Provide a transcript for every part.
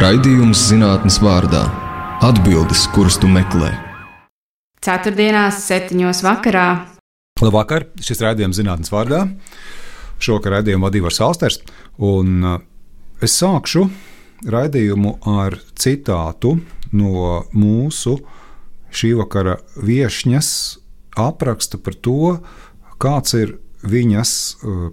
Raidījums zinātnes vārdā - atbildes, kuras tu meklē. Ceturtdienās, septiņos vakarā. Labvakar, šis raidījums zinātnes vārdā. Šovakar raidījumu vadīja Vars Alsters, un uh, es sākšu raidījumu ar citātu no mūsu šī vakara viesņas apraksta par to, kāds ir viņas uh,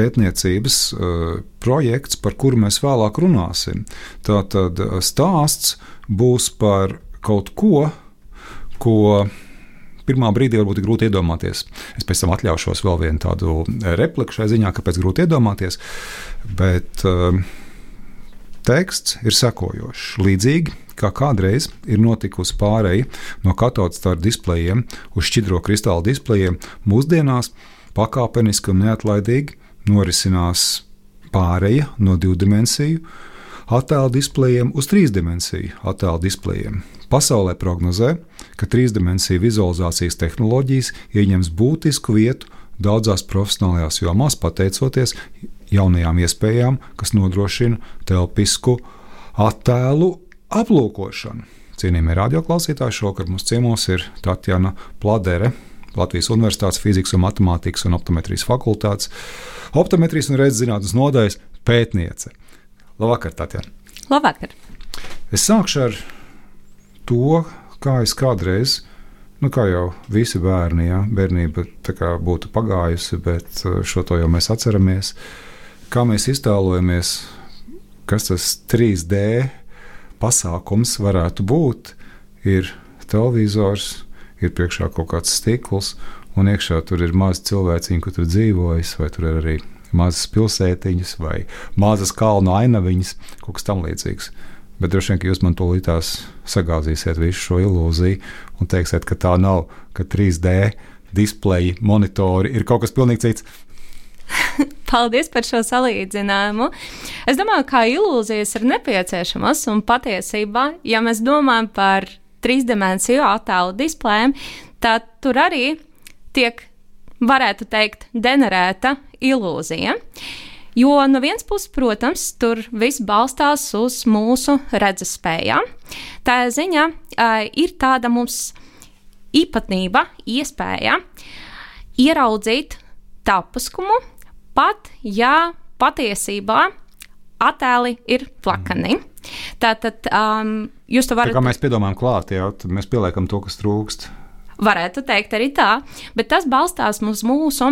pētniecības uh, projekts, par kuru mēs vēlāk runāsim. Tātad uh, stāsts būs par kaut ko, ko pirmā brīdī varbūt ir grūti iedomāties. Es pēc tam atļaušos vēl vienu tādu repliku šai ziņā, kāpēc grūti iedomāties. Bet uh, teksts ir sekojošs. Līdzīgi kā kādreiz ir notikusi pāreja no katodstaru displejiem uz šķidro kristāla displejiem, mūsdienās pakāpeniski un neatlaidīgi norisinās pāreja no divu dimensiju attēlu displejiem uz trīsdimensiju attēlu displejiem. Pasaulē prognozē, ka trīsdimensiju vizualizācijas tehnoloģijas ieņems būtisku vietu daudzās profesionālajās jomās, pateicoties jaunajām iespējām, kas nodrošina telpisku attēlu aplūkošanu. Cienījamie radioklausītāji, šovakar mums ciemos ir Tatjana Pladere, Latvijas Universitātes fizikas un matemātikas un optometrijas fakultātes optometrijas un redzes nodaļas pētniece. Labvakar, Tatjana! Labvakar! Es sākšu ar to, kā es kādreiz, nu, kā jau visi bērni, ja, bērnība būtu pagājusi, bet uh, šo to jau mēs atceramies. Kā mēs iztēlojamies, kas tas 3D pasākums varētu būt, ir televizors, ir priekšā kaut kāds stikls, un iekšā tur ir mazi cilvēciņi, kur tur dzīvojas, vai tur ir arī mazas pilsētiņas, vai mazas kalnu ainaviņas, kaut kas tamlīdzīgs. Bet droši vien, ka jūs man to līdās sagāzīsiet visu šo ilūziju un teiksiet, ka tā nav, ka 3D displeji, monitori ir kaut kas pilnīgi cits. Paldies par šo salīdzinājumu. Es domāju, ka ilūzijas ir nepieciešamas un patiesībā, ja mēs domājam par trīsdimensiju attēlu displejiem, tad tur arī tiek, varētu teikt, generēta ilūzija. Jo no vienas puses, protams, tur viss balstās uz mūsu redzes spējām. Tā ziņā uh, ir tāda mums īpatnība, iespēja ieraudzīt tapuskumu, pat ja patiesībā attēli ir plakani. Tātad um, jūs to varat. Tā kā mēs piedomājam klāt, jau mēs pieliekam to, kas trūkst. Varētu teikt arī tā, bet tas balstās uz mūsu,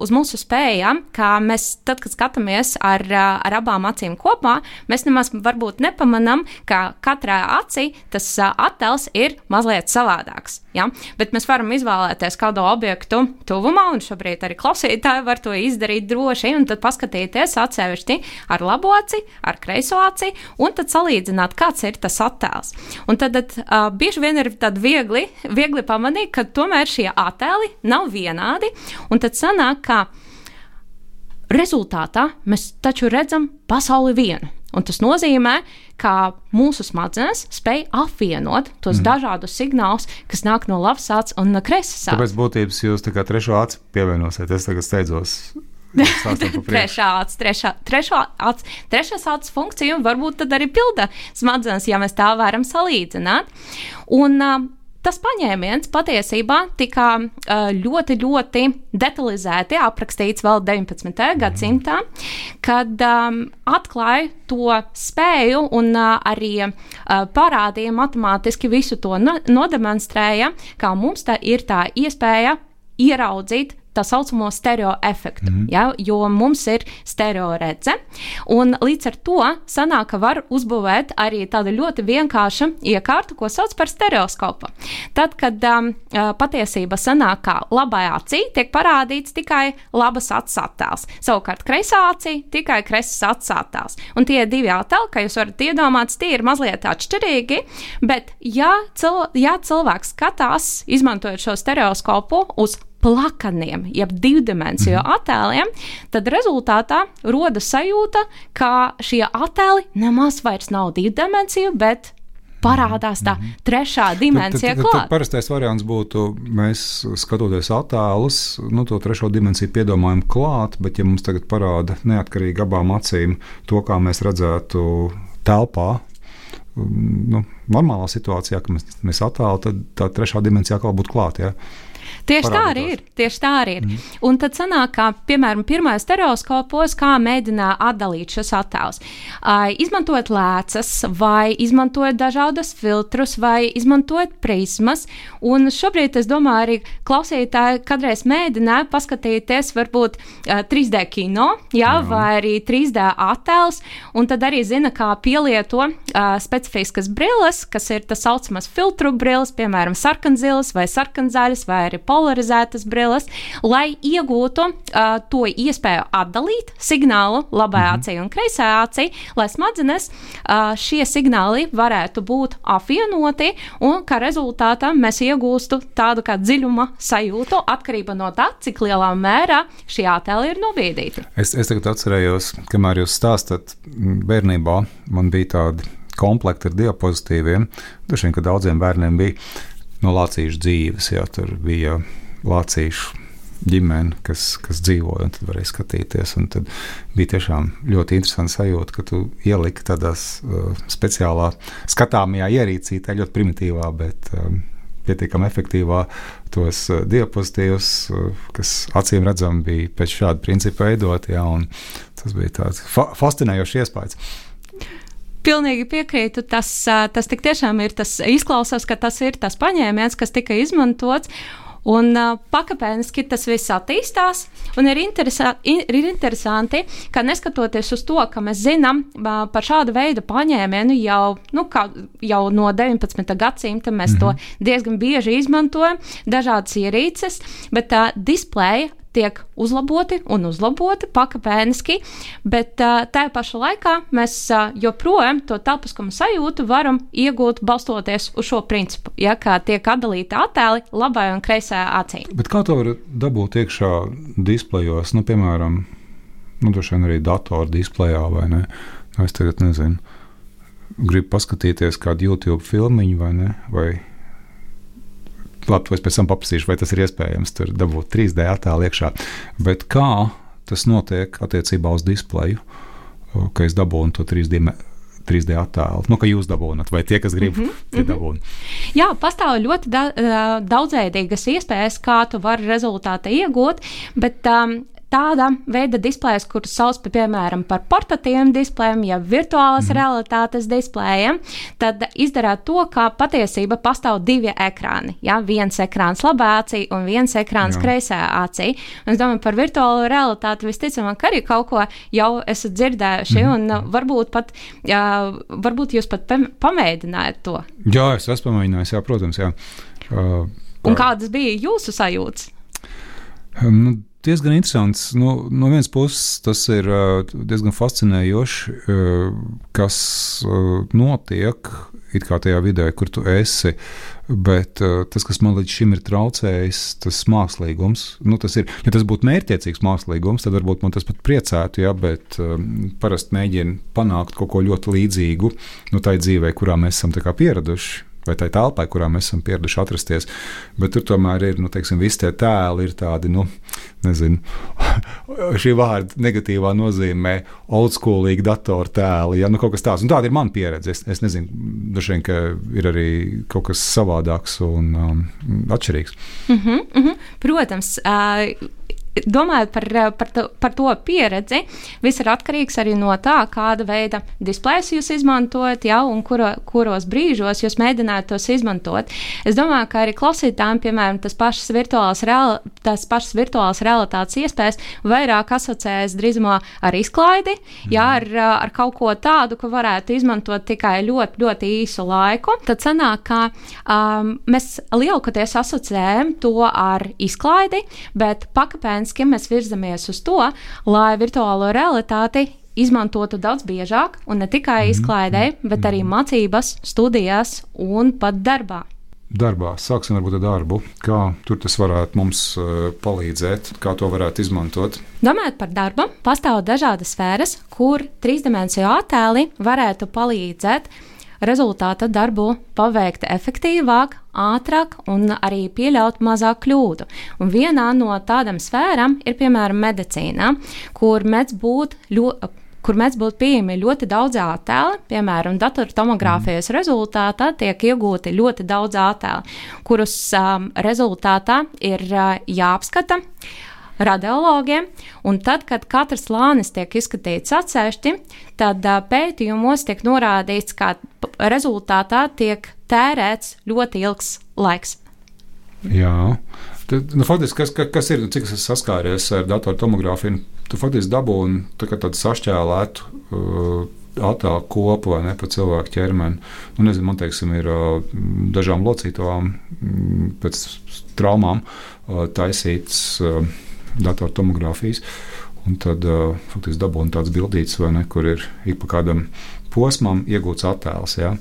uz mūsu spējām, kā mēs, tad, kad skatāmies ar, ar abām acīm kopā, mēs nemaz varbūt nepamanām, ka katrā acī tas attēls ir mazliet savādāks. Ja? Bet mēs varam izvēlēties kādu objektu tuvumā, un šobrīd arī klausītāji var to izdarīt droši, un tad paskatīties atsevišķi ar labo aci, ar kreiso aci, un tad salīdzināt, kāds ir tas attēls. Un tad uh, bieži vien ir tad viegli, viegli pamanīt, pamanīja, ka tomēr šie attēli nav vienādi. Un tad sanāk, ka rezultātā mēs taču redzam pasauli vienu. Un tas nozīmē, ka mūsu smadzenes spēj apvienot tos mm. dažādus signālus, kas nāk no labas acis un no kreisas acis. Tāpēc būtības jūs tā kā trešo aci pievienosiet. Es tagad steidzos. trešā acis, trešā, trešā acis, trešās acis funkcija varbūt tad arī pilda smadzenes, ja mēs tā varam salīdzināt. Un, uh, Tas paņēmiens patiesībā tika ļoti, ļoti detalizēti aprakstīts vēl 19. Mm. gadsimtā, kad um, atklāja to spēju un uh, arī uh, parādīja matemātiski visu to no nodemonstrēja, kā mums tā ir tā iespēja ieraudzīt tā saucamo stereo efektu, mm. ja, jo mums ir stereo redze. Un līdz ar to sanāk, ka var uzbūvēt arī tādu ļoti vienkāršu iekārtu, ko sauc par stereoskopu. Tad, kad um, patiesība sanāk, ka labajā acī tiek parādīts tikai labas acis attēls, savukārt kreisā acī tikai kreisas acis attēls. Un tie divi attēli, kā jūs varat iedomāties, tie ir mazliet atšķirīgi, bet ja, cil ja cilvēks skatās, izmantojot šo stereoskopu uz plakaniem, jeb divdimensiju mm. attēliem, tad rezultātā rodas sajūta, ka šie attēli nemaz vairs nav divdimensiju, bet parādās tā mhm. trešā dimensija. Tad parastais variants būtu, mēs skatoties attēlus, nu, to trešo dimensiju piedomājam klāt, bet ja mums tagad parāda neatkarīgi abām acīm to, kā mēs redzētu telpā, nu, normālā situācijā, ka mēs, mēs attēlojam, tad tā trešā dimensija atkal būtu klāta. Ja? Tieši tā arī ir. Tieši tā arī ir. Mm. Un tad sanāk, ka, piemēram, pirmais stereoskopos, kā mēģina atdalīt šos attēlus. Uh, izmantojot lēcas, vai izmantojot dažādas filtrus, vai izmantojot prismas. Un šobrīd es domāju, arī klausītāji kādreiz mēģināja paskatīties, varbūt uh, 3D kino, jā, jā. vai arī 3D attēls, un tad arī zina, kā pielieto uh, specifiskas brilles, kas ir tas saucamās filtru brilles, piemēram, sarkanzilas vai sarkanzaļas vai arī polarizētas brilles, lai iegūtu uh, to iespēju atdalīt signālu labai -hmm. acī un kreisai acī, lai smadzenes uh, šie signāli varētu būt apvienoti un kā rezultātā mēs iegūstu tādu kā dziļuma sajūtu atkarībā no tā, cik lielā mērā šie attēli ir nobīdīti. Es, es tagad atcerējos, kamēr jūs stāstat, bērnībā man bija tādi komplekti ar diapozitīviem. Dažiem, ka daudziem bērniem bija no lācīšu dzīves. Jā, tur bija lācīšu ģimene, kas, kas dzīvoja, un tad varēja skatīties. Tad bija tiešām ļoti interesanti sajūta, ka tu ieliki tādās uh, speciālā skatāmajā ierīcītē, ļoti primitīvā, bet um, pietiekami efektīvā tos uh, diapozitīvus, uh, kas acīm redzami bija pēc šāda principa veidoti. Ja, tas bija tāds fa fascinējošs iespējas. Pilnīgi piekrītu. Tas, tas tiešām ir tas, izklausās, ka tas ir tas paņēmiens, kas tika izmantots. Un uh, pakāpeniski tas viss attīstās. Ir, interesā, ir interesanti, ka neskatoties uz to, ka mēs zinām uh, par šādu veidu paņēmienu jau, nu, kā, jau no 19. gadsimta, mēs mm -hmm. to mhm. diezgan bieži izmantojam, dažādas ierīces, bet uh, displeja tiek uzlaboti un uzlaboti pakāpeniski, bet tajā pašā laikā mēs joprojām to telpiskuma sajūtu varam iegūt balstoties uz šo principu, ja kā tiek atdalīti attēli labai un kreisai acī. Bet kā to var dabūt iekšā displejos, nu, piemēram, nu, droši vien arī datorā displejā vai ne? Es tagad nezinu. Gribu paskatīties kādu YouTube filmu vai ne? Vai labi, to es pēc tam paprasīšu, vai tas ir iespējams tur dabūt 3D attēlu iekšā. Bet kā tas notiek attiecībā uz displeju, ka es dabūnu to 3D? 3D attēlu, nu, ka jūs dabūjāt, vai tie, kas grib, mm -hmm, tie -hmm. dabūna. Jā, pastāv ļoti da daudzveidīgas iespējas, kā tu vari rezultātu iegūt, bet um, tāda veida displejus, kurus sauc par, piemēram, par portatīviem displejiem, ja virtuālas mm. realitātes displejiem, tad izdara to, ka patiesībā pastāv divi ekrāni. Ja? Viens ekrāns labā acī un viens ekrāns kreisajā acī. Un es domāju, par virtuālo realitāti visticamāk arī kaut ko jau esat dzirdējuši, mm. un uh, varbūt pat, jā, varbūt jūs pat pamēģinājāt to. Jā, es esmu pamēģinājis, jā, protams, jā. Uh, un kādas bija jūsu sajūtas? Um, nu, diezgan interesants. Nu, no vienas puses, tas ir diezgan fascinējoši, kas notiek tajā vidē, kur tu esi. Bet tas, kas man līdz šim ir traucējis, tas mākslīgums, nu, tas ir, ja tas būtu mērķiecīgs mākslīgums, tad varbūt man tas pat priecētu, ja, bet um, parasti mēģina panākt kaut ko ļoti līdzīgu nu, tai dzīvei, kurā mēs esam pieraduši vai tai telpai, kurā mēs esam pieraduši atrasties. Bet tur tomēr ir, nu, teiksim, visi tie tēli ir tādi, nu, nezinu, šī vārda negatīvā nozīmē oldschoolīgi datoru tēli, ja nu, kaut kas tāds. Un tāda ir mana pieredze. Es, es nezinu, ka ir arī kaut kas savādāks un um, atšķirīgs. Mm -hmm, mm -hmm. Protams. Uh, domājot par, eh, par, to, par to pieredzi, viss ir atkarīgs arī no tā, kāda veida displejus jūs izmantojat, ja, un kuro, kuros brīžos jūs mēģināt tos izmantot. Es domāju, ka arī klausītājiem, piemēram, tas pašas virtuālās, real, tas pašas virtuālās realitātes iespējas vairāk asociējas drīzumā ar izklaidi, mm. ja, ar, ar kaut ko tādu, ko varētu izmantot tikai ļoti, ļoti īsu laiku. Tad sanāk, ka um, mēs lielākoties asociējam to ar izklaidi, bet pakāpēns pakāpeniski mēs virzamies uz to, lai virtuālo realitāti izmantotu daudz biežāk, un ne tikai mhm. izklaidē, bet arī mhm. mācībās, studijās un pat darbā. Darbā sāksim ar darbu. Kā tur tas varētu mums uh, palīdzēt, kā to varētu izmantot? Domājot par darbu, pastāv dažādas sfēras, kur trīsdimensiju attēli varētu palīdzēt rezultāta darbu paveikt efektīvāk, ātrāk un arī pieļaut mazāk kļūdu. Un vienā no tādām sfērām ir piemēram medicīna, kur mēdz būt ļoti kur mēs būtu pieejami ļoti daudz attēlu, piemēram, datortomogrāfijas mm. rezultātā tiek iegūti ļoti daudz attēlu, kurus um, rezultātā ir uh, jāapskata radiologiem. Un tad, kad katrs slānis tiek izskatīts atsevišķi, tad pētījumos tiek norādīts, ka rezultātā tiek tērēts ļoti ilgs laiks. Jā, tad, nu, faktiski, kas, kas ir, cik es esmu saskāries ar datortomogrāfiju, tu faktiski dabūji tā tādu sašķēlētu. Uh, attēlu kopu vai ne pa cilvēku ķermeni. Nu, nezinu, man teiksim, ir uh, dažām locītavām mm, pēc traumām uh, taisīts uh, datortomogrāfijas. Un tad uh, faktiski dabūna tāds bildīts, ne, kur ir ik pa kādam posmam iegūts attēls. Ja.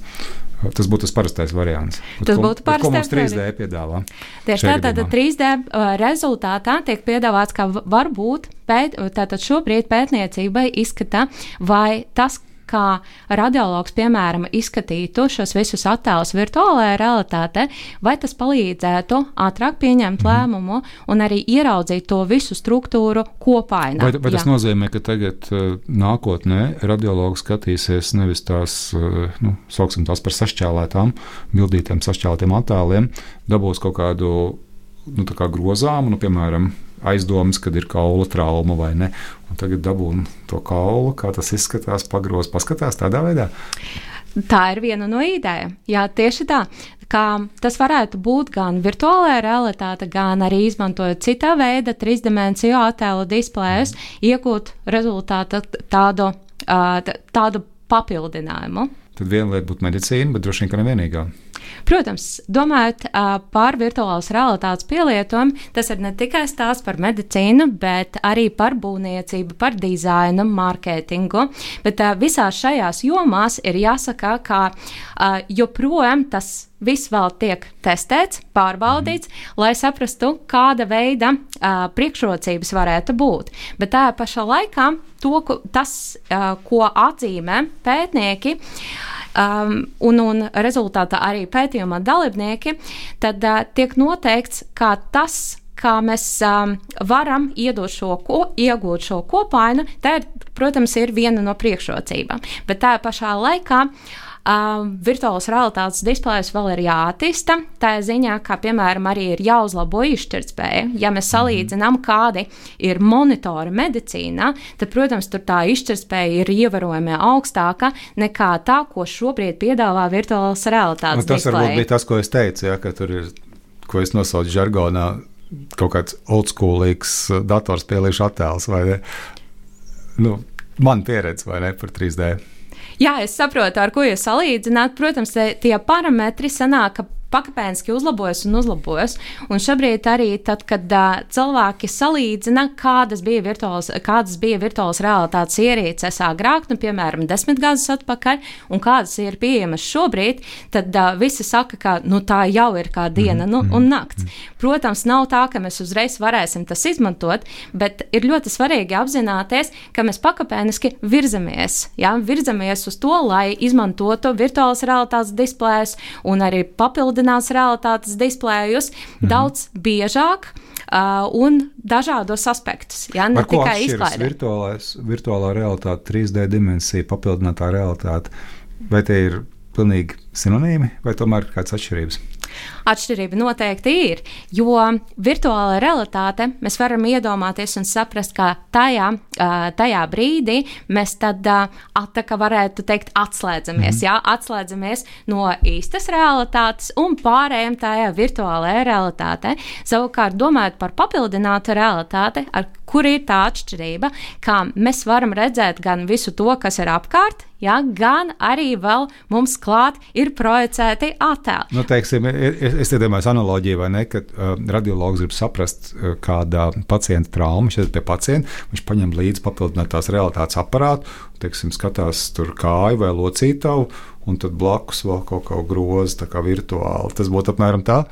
Tas būtu tas parastais variants. Tas ko, būtu parastais. Ko mums 3D piedāvā? Tieši tā, tātad 3D uh, rezultātā tiek piedāvāts, ka varbūt pēt, tātad šobrīd pētniecībai izskata, vai tas, kā radiologs, piemēram, izskatītu šos visus attēlus virtuālajā realitātē, vai tas palīdzētu ātrāk pieņemt mm. lēmumu un arī ieraudzīt to visu struktūru kopainā. Vai, vai tas Jā. nozīmē, ka tagad uh, nākotnē radiologs skatīsies nevis tās, uh, nu, sauksim tās par sašķēlētām, bildītiem sašķēlētiem attēliem, dabūs kaut kādu nu, grozāmu, nu, piemēram, aizdomas, kad ir kaula trauma vai ne. Un tagad dabūnu to kaulu, kā tas izskatās, pagroz, paskatās tādā veidā. Tā ir viena no idejām. Jā, tieši tā. Kā tas varētu būt gan virtuālajā realitāte, gan arī izmantojot citā veida trīsdimensiju attēlu displejus, mm. iegūt rezultātu tādu, tādu papildinājumu. Tad viena lieta būtu medicīna, bet droši vien, ka ne vienīgā. Protams, domājot par virtuālās realitātes pielietojumu, tas ir ne tikai stāsts par medicīnu, bet arī par būvniecību, par dizainu, mārketingu. Bet visās šajās jomās ir jāsaka, ka joprojām tas viss vēl tiek testēts, pārbaudīts, mm. lai saprastu, kāda veida uh, priekšrocības varētu būt. Bet tā pašā laikā to, tas, uh, ko atzīmē pētnieki, uh, um, un, un rezultātā arī pētījuma dalībnieki, tad uh, tiek noteikts, kā tas, kā mēs um, varam šo, ko, iegūt šo kopainu, tā, ir, protams, ir viena no priekšrocībām. Bet tā pašā laikā Um, virtuālās realitātes displejs vēl ir jāattīsta. Tā ziņā, kā piemēram, arī ir jāuzlabo izšķirtspēja. Ja mēs mhm. salīdzinām, kādi ir monitori medicīnā, tad, protams, tur tā izšķirtspēja ir ievērojami augstāka nekā tā, ko šobrīd piedāvā virtuālās realitātes. Nu, tas display. varbūt bija tas, ko es teicu, ja, ka tur ir, ko es nosaucu žargonā, kaut kāds oldschoolīgs datorspēlīšu attēls vai ne? Nu, man pieredze vai ne par 3D. Jā, es saprotu, ar ko jūs salīdzināt. Protams, tie parametri sanāk, ka pakāpeniski uzlabojas un uzlabojas. Un šobrīd arī tad, kad uh, cilvēki salīdzina, kādas bija virtuālas, kādas bija virtuālas realitātes ierīces agrāk, nu, piemēram, desmit gadus atpakaļ, un kādas ir pieejamas šobrīd, tad uh, visi saka, ka nu, tā jau ir kā diena nu, un nakts. Protams, nav tā, ka mēs uzreiz varēsim tas izmantot, bet ir ļoti svarīgi apzināties, ka mēs pakāpeniski virzamies, jā, virzamies uz to, lai izmantotu virtuālas realitātes displejus un arī papildinājumu papildinās realitātes displējus mm. daudz biežāk. Uh, un dažādos aspektus. Ja, ne tikai izklaidē. Virtuālā realitāte, 3D dimensija, papildinātā realitāte. Vai tie ir pilnīgi sinonīmi, vai tomēr ir kādas atšķirības? Atšķirība noteikti ir, jo virtuālā realitāte mēs varam iedomāties un saprast, ka tajā, tajā brīdī mēs tad tā kā varētu teikt atslēdzamies, mm. jā, atslēdzamies no īstas realitātes un pārējām tajā virtuālajā realitātē. Savukārt, domājot par papildinātu realitāti, ar kur ir tā atšķirība, kā mēs varam redzēt gan visu to, kas ir apkārt, ja, gan arī vēl mums klāt ir projicēti attēli. Nu, teiksim, es iedomājos analoģiju, vai ne, kad uh, radiologs grib saprast, uh, kāda pacienta trauma šeit pie pacienta, viņš paņem līdzi papildinātās realitātes aparātu, teiksim, skatās tur kāju vai locītavu, un tad blakus vēl kaut kā groza, tā kā virtuāli. Tas būtu apmēram tā.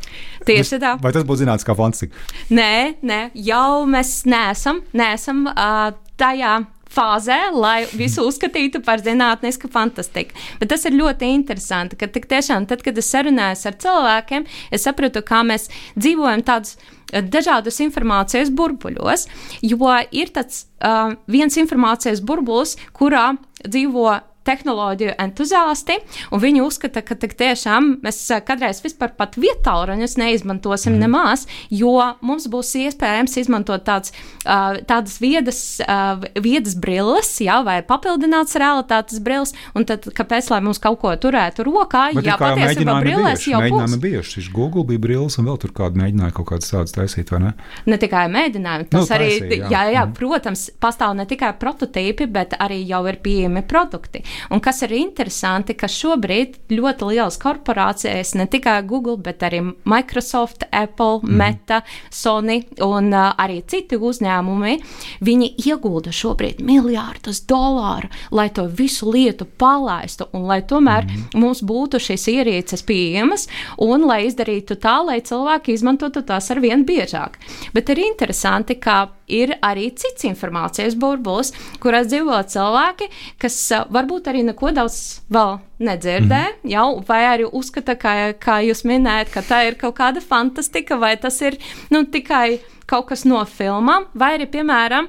Tieši tā. Vai tas būtu zināms kā fantastika? Nē, nē, jau mēs neesam, neesam uh, tajā fāzē, lai visu uzskatītu par zinātnisku fantastiku. Bet tas ir ļoti interesanti, ka tiešām, tad, kad es sarunājos ar cilvēkiem, es sapratu, kā mēs dzīvojam tādus eh, dažādus informācijas burbuļos, jo ir tāds uh, viens informācijas burbulis, kurā dzīvo tehnoloģiju entuziasti, un viņi uzskata, ka tiešām mēs eh, kādreiz vispār pat vietāluņus neizmantosim mm. nemaz, jo mums būs iespējams izmantot tāds, uh, tādas viedas, uh, viedas brilles, jā, vai papildināts realitātes brilles, un tad kāpēc, lai mums kaut ko turētu rokā, Bet jā, patiesībā brillēs jau būs. Bijuši, šis Google bija brilles, un vēl tur kādu mēģināja kaut kādas tādas taisīt, vai ne? Ne tikai mēģinājumi, tas nu, arī, taisīja, jā, jā, jā mm. protams, pastāv ne tikai prototīpi, bet arī jau ir pieejami produkti. Un kas ir interesanti, ka šobrīd ļoti lielas korporācijas, ne tikai Google, bet arī Microsoft, Apple, mm. Meta, Sony un uh, arī citi uzņēmumi, viņi iegulda šobrīd miljārdus dolāru, lai to visu lietu palaistu un lai tomēr mm. mums būtu šīs ierīces pieejamas un lai izdarītu tā, lai cilvēki izmantotu tās ar vien biežāk. Bet ir interesanti, ka ir arī cits informācijas burbulis, kurās dzīvo cilvēki, kas varbūt arī neko daudz vēl nedzirdē, mm. jau, vai arī uzskata, kā, kā jūs minējat, ka tā ir kaut kāda fantastika, vai tas ir nu, tikai kaut kas no filmām, vai arī, piemēram,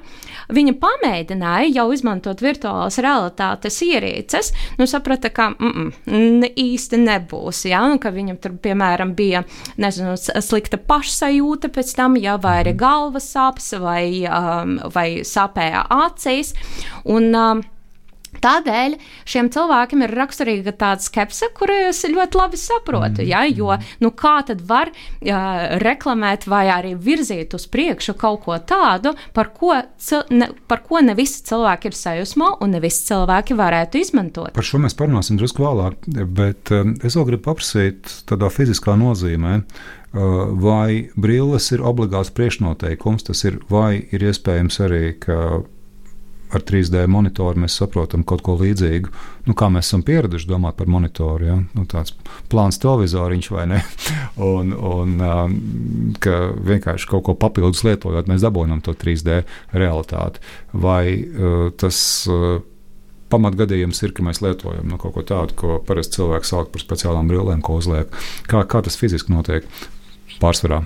viņa pamēģināja jau izmantot virtuālās realitātes ierīces, nu, saprata, ka mm, mm, īsti nebūs, ja, un ka viņam tur, piemēram, bija, nezinu, slikta pašsajūta pēc tam, ja, vai arī galvas sāpes, vai, um, vai sāpēja acīs, un um, Tādēļ šiem cilvēkiem ir raksturīga tāda skepse, kuru es ļoti labi saprotu. Mm. Ja, jo nu, kā tad var uh, reklamēt vai arī virzīt uz priekšu kaut ko tādu, par ko, ne, par ko ne visi cilvēki ir sajūsmā un ne visi cilvēki varētu izmantot? Par šo mēs parunāsim drusku vēlāk, bet um, es vēl gribu paprasīt tādā fiziskā nozīmē. Uh, vai brilles ir obligāts priekšnoteikums? Tas ir, vai ir iespējams arī, ka ar 3D monitoru mēs saprotam kaut ko līdzīgu. Nu, kā mēs esam pieraduši domāt par monitoru, ja? nu, tāds plāns televizoriņš vai ne. un, un um, ka vienkārši kaut ko papildus lietojot, mēs dabūjam to 3D realitāti. Vai uh, tas uh, pamatgadījums ir, ka mēs lietojam nu, kaut ko tādu, ko parasti cilvēks sauc par speciālām brillēm, ko uzliek? Kā, kā tas fiziski notiek pārsvarā?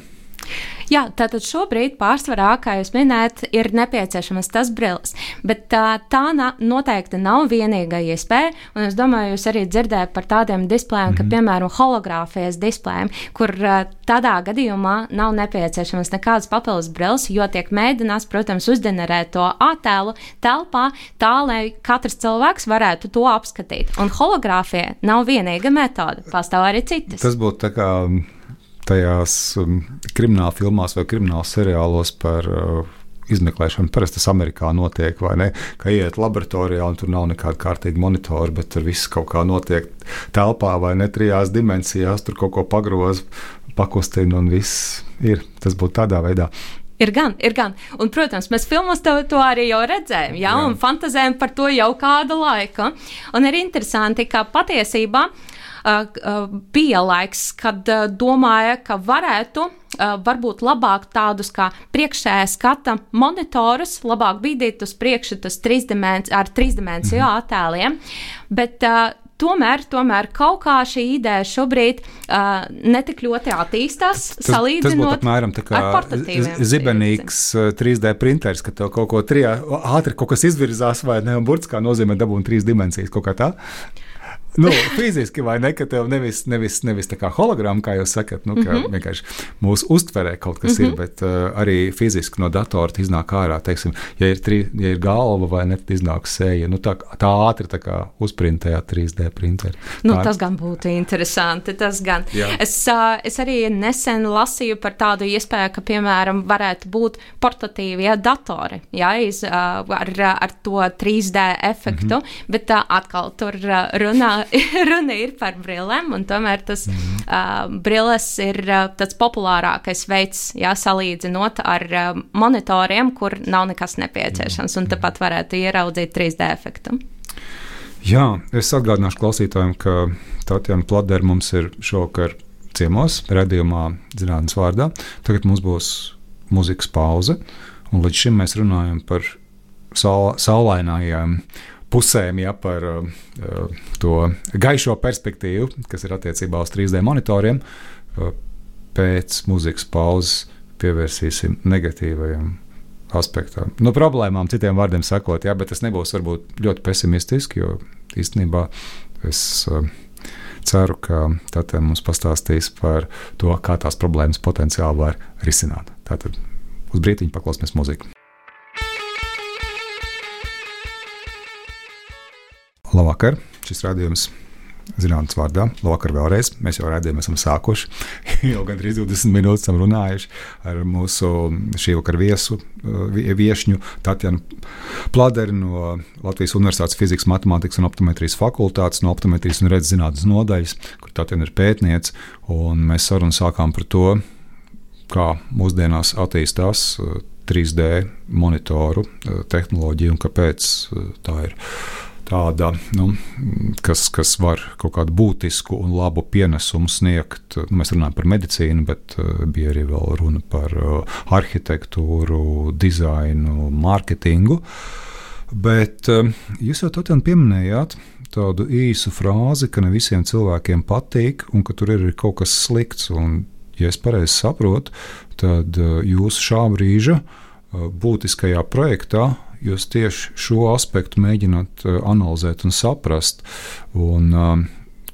Jā, tātad šobrīd pārsvarā, kā jūs minējat, ir nepieciešamas tas brilles, bet tā, tā na, noteikti nav vienīgā iespēja, un es domāju, jūs arī dzirdējat par tādiem displejiem, mm -hmm. ka, mhm. piemēram, hologrāfijas displejiem, kur tādā gadījumā nav nepieciešamas nekādas papildus brilles, jo tiek mēģināts, protams, uzģenerēt to attēlu telpā tā, lai katrs cilvēks varētu to apskatīt. Un hologrāfija nav vienīga metode, pastāv arī citas. Tas būtu tā kā tajās um, krimināla filmās vai krimināla seriālos par uh, izmeklēšanu. Parasti tas Amerikā notiek, vai ne? Ka iet laboratorijā un tur nav nekāda kārtīga monitora, bet tur viss kaut kā notiek telpā vai ne trijās dimensijās, tur kaut ko pagroz, pakustina un viss ir. Tas būtu tādā veidā. Ir gan, ir gan. Un, protams, mēs filmos to, to arī jau redzējām, ja, jā, un fantāzējam par to jau kādu laiku. Un ir interesanti, ka patiesībā uh, bija laiks, kad domāja, ka varētu varbūt labāk tādus kā priekšējā skata monitorus, labāk bīdīt uz priekšu tas trīsdimens, ar trīsdimensiju mhm. attēliem. Bet uh, Tomēr, tomēr kaut kā šī ideja šobrīd uh, netik ļoti attīstās. Tas, salīdzinot tas būtu apmēram tā kā zibenīgs 3D printeris, ka tev kaut ko trijā ātri kaut kas izvirzās vai ne, un burts kā nozīmē dabūt trīs dimensijas kaut kā tā nu, fiziski vai ne, ka tev nevis, nevis, nevis tā kā hologrāma, kā jūs sakat, nu, ka mm -hmm. vienkārši mūsu uztverē kaut kas mm -hmm. ir, bet uh, arī fiziski no datora iznāk ārā, teiksim, ja ir, tri, ja ir galva vai ne, tad iznāk sēja. Nu, tā, tā ātri tā kā uzprintējā 3D printeri. Nu, tas gan būtu interesanti, tas gan. Jā. Es, uh, es arī nesen lasīju par tādu iespēju, ka, piemēram, varētu būt portatīvie ja, datori, jā, iz, uh, ar, ar to 3D efektu, mm -hmm. bet uh, atkal tur runā runa ir par brillēm, un tomēr tas mm -hmm. uh, brilles ir uh, tāds populārākais veids, jā, salīdzinot ar uh, monitoriem, kur nav nekas nepieciešams, un tāpat varētu ieraudzīt 3D efektu. Jā, es atgādināšu klausītājiem, ka Tatjana Pladera mums ir šovakar ciemos, redzējumā zinātnes vārdā. Tagad mums būs muzikas pauze, un līdz šim mēs runājam par saul, saulainājiem pusēm, ja par uh, to gaišo perspektīvu, kas ir attiecībā uz 3D monitoriem. Uh, pēc muzikas pauzes pievērsīsim negatīvajam aspektam. Nu, problēmām, citiem vārdiem sakot, jā, bet tas nebūs varbūt ļoti pesimistiski, jo īstenībā es uh, ceru, ka Tata mums pastāstīs par to, kā tās problēmas potenciāli var risināt. Tātad uz brīdiņu paklausīsimies muziku. Labvakar! Šis rādījums zinātnīs vārdā. Labvakar vēlreiz. Mēs jau redzējām, esam sākuši. jau gandrīz 20 minūtes esam runājuši ar mūsu šī vakara viesu, viesņu Tatjanu Pladeri no Latvijas Universitātes fizikas, matemātikas un optometrijas fakultātes, no optometrijas un redzes zinātnes nodaļas, kur Tatjana ir pētniece. Mēs sarunu sākām par to, kā mūsdienās attīstās 3D monitoru tehnoloģija un kāpēc tā ir tāda, nu, kas, kas var kaut kādu būtisku un labu pienesumu sniegt. Nu, mēs runājam par medicīnu, bet uh, bija arī runa par uh, arhitektūru, dizainu, mārketingu. Bet uh, jūs jau tādā pieminējāt tādu īsu frāzi, ka ne visiem cilvēkiem patīk un ka tur ir kaut kas slikts. Un, ja es pareizi saprotu, tad jūsu šā brīža būtiskajā projektā jūs tieši šo aspektu mēģināt uh, analizēt un saprast. Un, uh,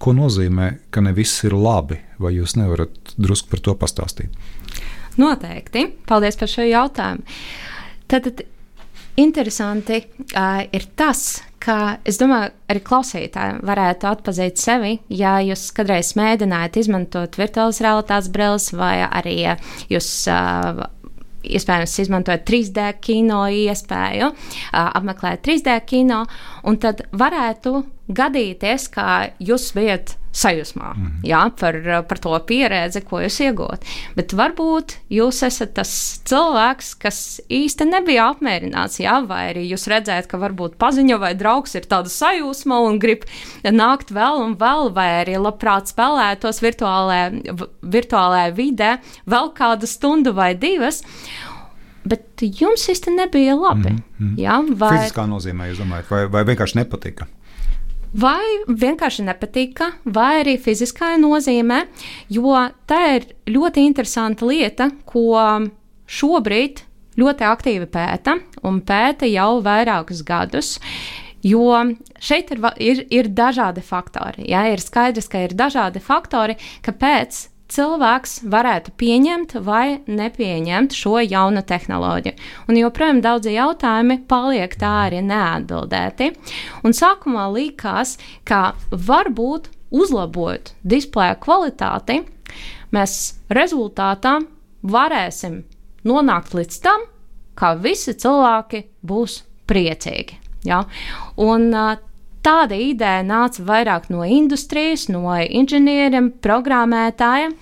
ko nozīmē, ka ne viss ir labi, vai jūs nevarat drusku par to pastāstīt? Noteikti. Paldies par šo jautājumu. Tad, tad interesanti uh, ir tas, ka es domāju, arī klausītāji varētu atpazīt sevi, ja jūs kādreiz mēģinājāt izmantot virtuālas realitātes brilles, vai arī jūs uh, iespējams izmantojot 3D kino iespēju, apmeklēt 3D kino, un tad varētu gadīties, ka jūs bijat sajūsmā mm -hmm. jā, par, par to pieredzi, ko jūs iegūstat. Bet varbūt jūs esat tas cilvēks, kas īsti nebija apmierināts, jā, vai arī jūs redzējat, ka varbūt paziņo vai draugs ir tāda sajūsma un grib nākt vēl un vēl, vai arī labprāt spēlētos virtuālajā, virtuālajā vidē vēl kādu stundu vai divas. Bet jums īsti nebija labi. Mm -hmm. jā, vai... Fiziskā nozīmē, jūs domājat, vai, vai vienkārši nepatika? Vai vienkārši nepatika, vai arī fiziskā nozīmē, jo tā ir ļoti interesanta lieta, ko šobrīd ļoti aktīvi pēta un pēta jau vairākus gadus. Jo šeit ir, ir, ir dažādi faktori. Ja? Ir skaidrs, ka ir dažādi faktori, kāpēc cilvēks varētu pieņemt vai nepieņemt šo jaunu tehnoloģiju. Un joprojām daudzi jautājumi paliek tā arī neatbildēti. Un sākumā likās, ka varbūt uzlabot displeja kvalitāti, mēs rezultātā varēsim nonākt līdz tam, ka visi cilvēki būs priecīgi. Ja? Un, uh, Tāda ideja nāca vairāk no industrijas, no inženieriem, programmētājiem.